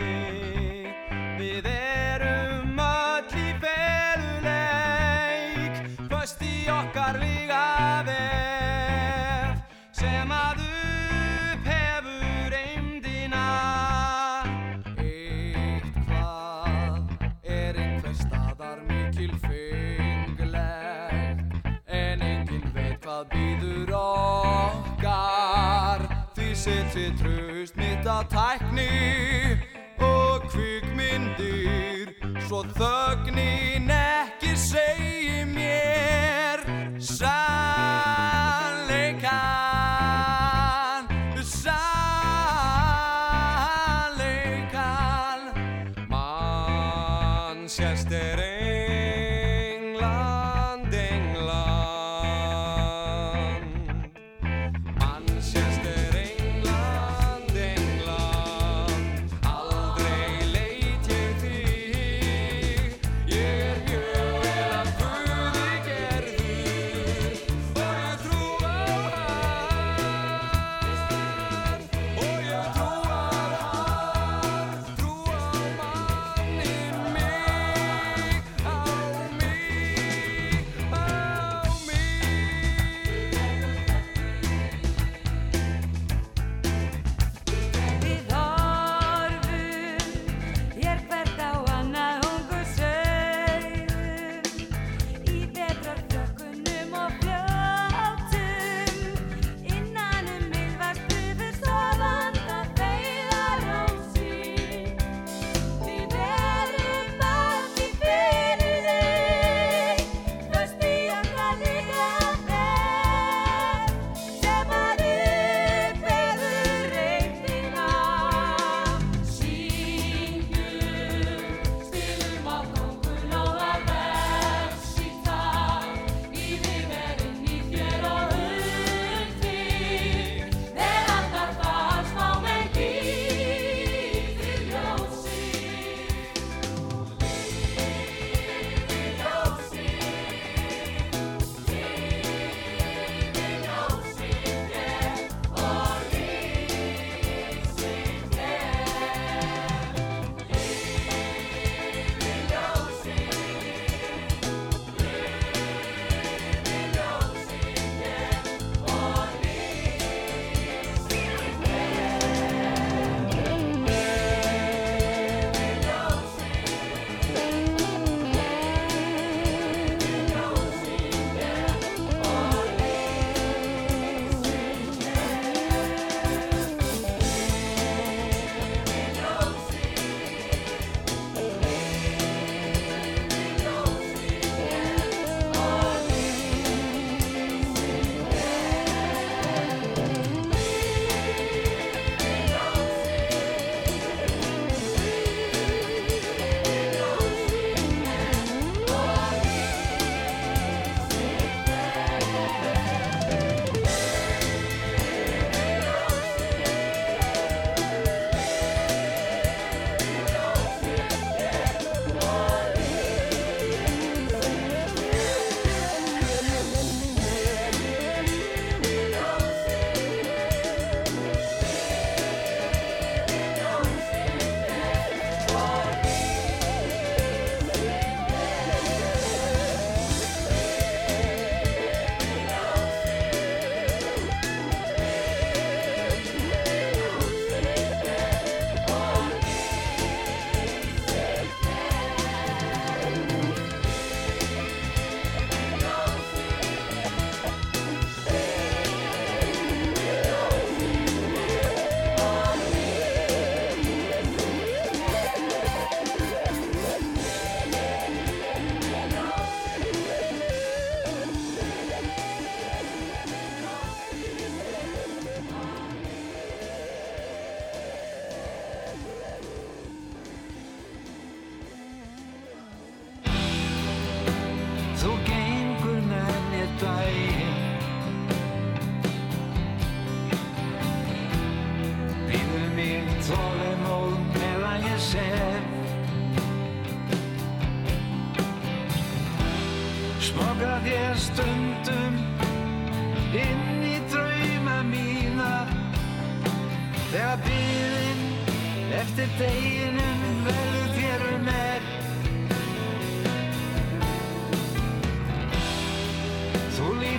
Við erum öll í feluleik Föst í okkar líga vef Því setri tröst mitt að tækni og kvikmyndir. Svo þögnin ekki segi mér sannleikan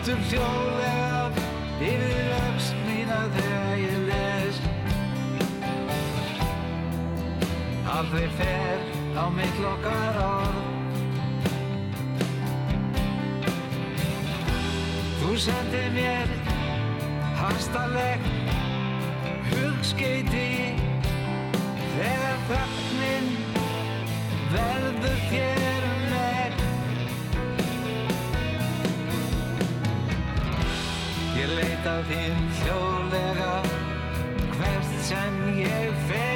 lítur hljóðlega yfir öxt mína þegar ég les. Aldrei fer á mitt lokkar orð. Þú sendir mér hastarleg hugskeiti þegar þögnin verður þér Ég leit á þín hljóðlega hvert sem ég fer.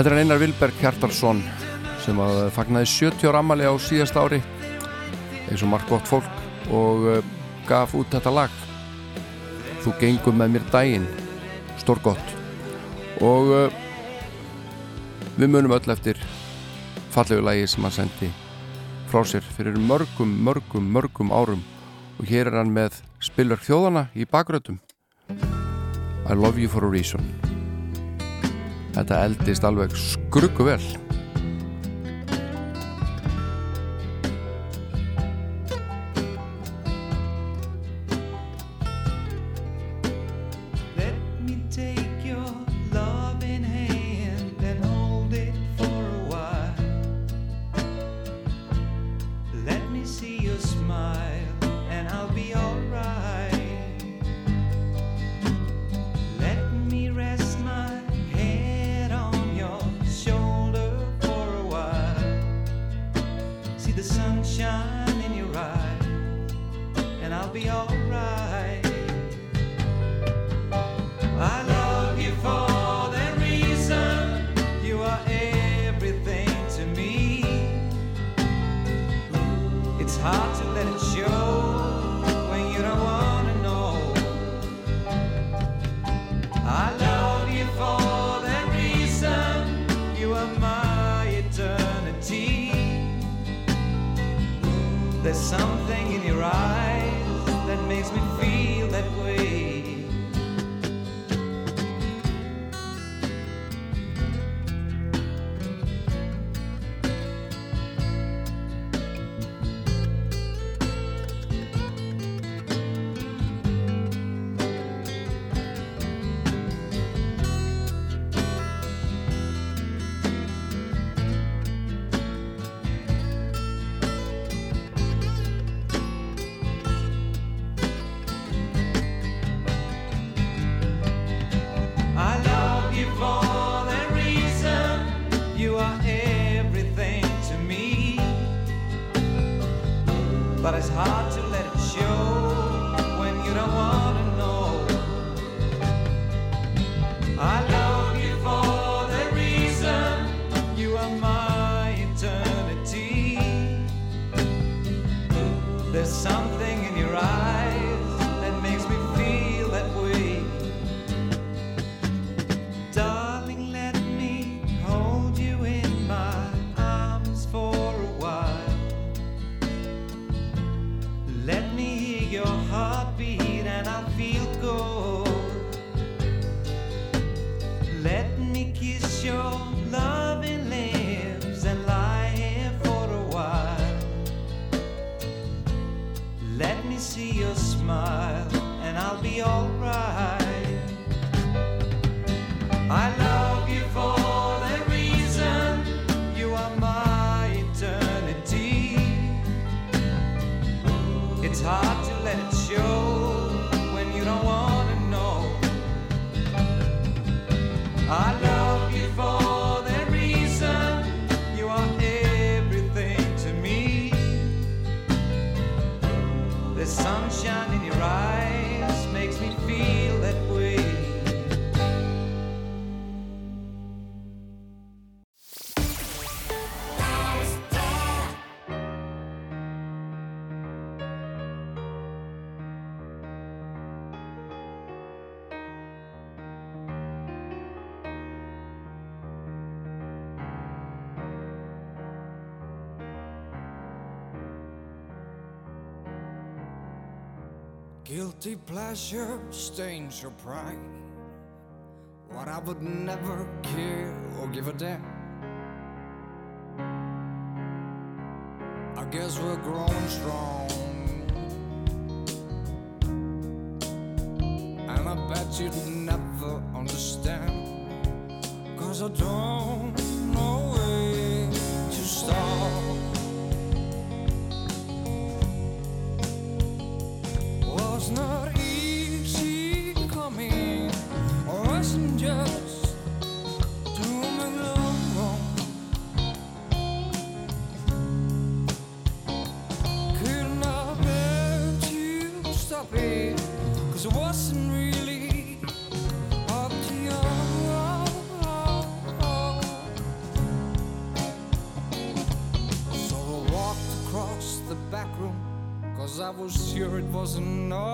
Þetta er Einar Vilberg Hjartarsson sem að fagnaði 70 ára ammali á síðast ári. Eins og margt gott fólk og uh, gaf út þetta lag. Þú gengum með mér daginn. Stórgott. Og uh, við munum öll eftir fallegu lagi sem hann sendi frá sér fyrir mörgum, mörgum, mörgum árum. Og hér er hann með spilverk þjóðana í bakrötum I love you for a reason Þetta eldist alveg skruggu vel alright. Guilty pleasure stains your pride. What I would never care or give a damn. I guess we're growing strong. And I bet you'd never understand. Cause I don't. wasn't all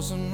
thousand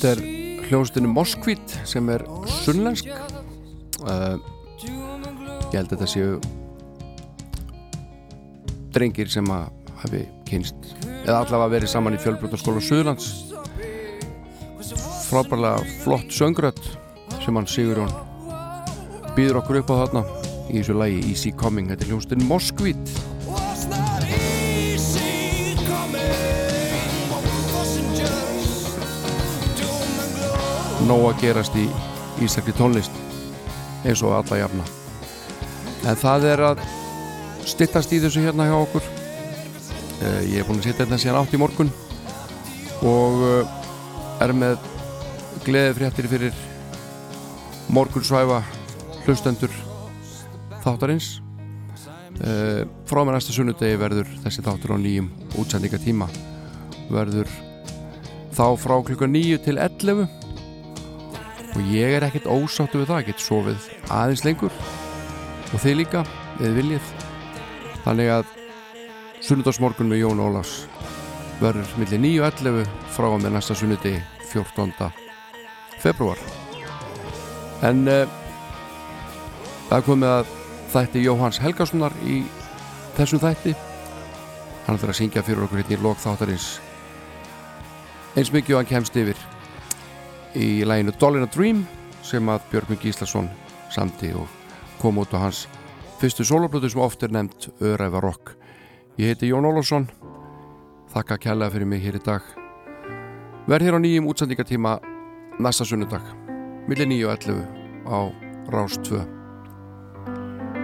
Þetta er hljóðstinu Moskvít sem er sunnlensk. Uh, Ég held að þetta séu drengir sem að hafi kynst eða allavega verið saman í fjölbrotarskóla Suðlands frábærlega flott söngröð sem hann Sigur Jón býður okkur upp á þarna í þessu lægi Easy Coming, þetta er hljóðstinu Moskvít. Nóg að gerast í ístakli tónlist eins og alla jafna. En það er að styttast í þessu hérna hjá okkur. Eh, ég er búin að setja þetta síðan átt í morgun og eh, er með gleði fréttir fyrir morgunsvæfa hlustendur þáttarins. Eh, frá með næsta sunnudegi verður þessi þáttur á nýjum útsendingatíma. Verður þá frá klukka 9 til 11 og ég er ekkert ósáttu við það, get sofið aðeins lengur. Og þið líka, eða viljið. Þannig að sunnudagsmorgun með Jón Ólafs verður millir 9 og 11 frá og með næsta sunnudegi 14. februar en uh, það komið að þætti Jóhanns Helgasonar í þessum þætti. Hann ætlar að syngja fyrir okkur hérna í lok þáttarins. Eins mikið og hann kemst yfir í læginu Doll in a Dream sem að Björgvin Gíslason samti og kom út á hans fyrstu soloplötu sem oft er nefnt Öræfa Rock. Ég heiti Jón Ólafsson. Þakka kærlega fyrir mig hér í dag. Verð hér á nýjum útsendingatíma næsta sunnudag millir 9 og 11 á Rás 2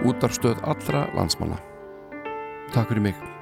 útarstöð allra landsmanna. Takk fyrir mig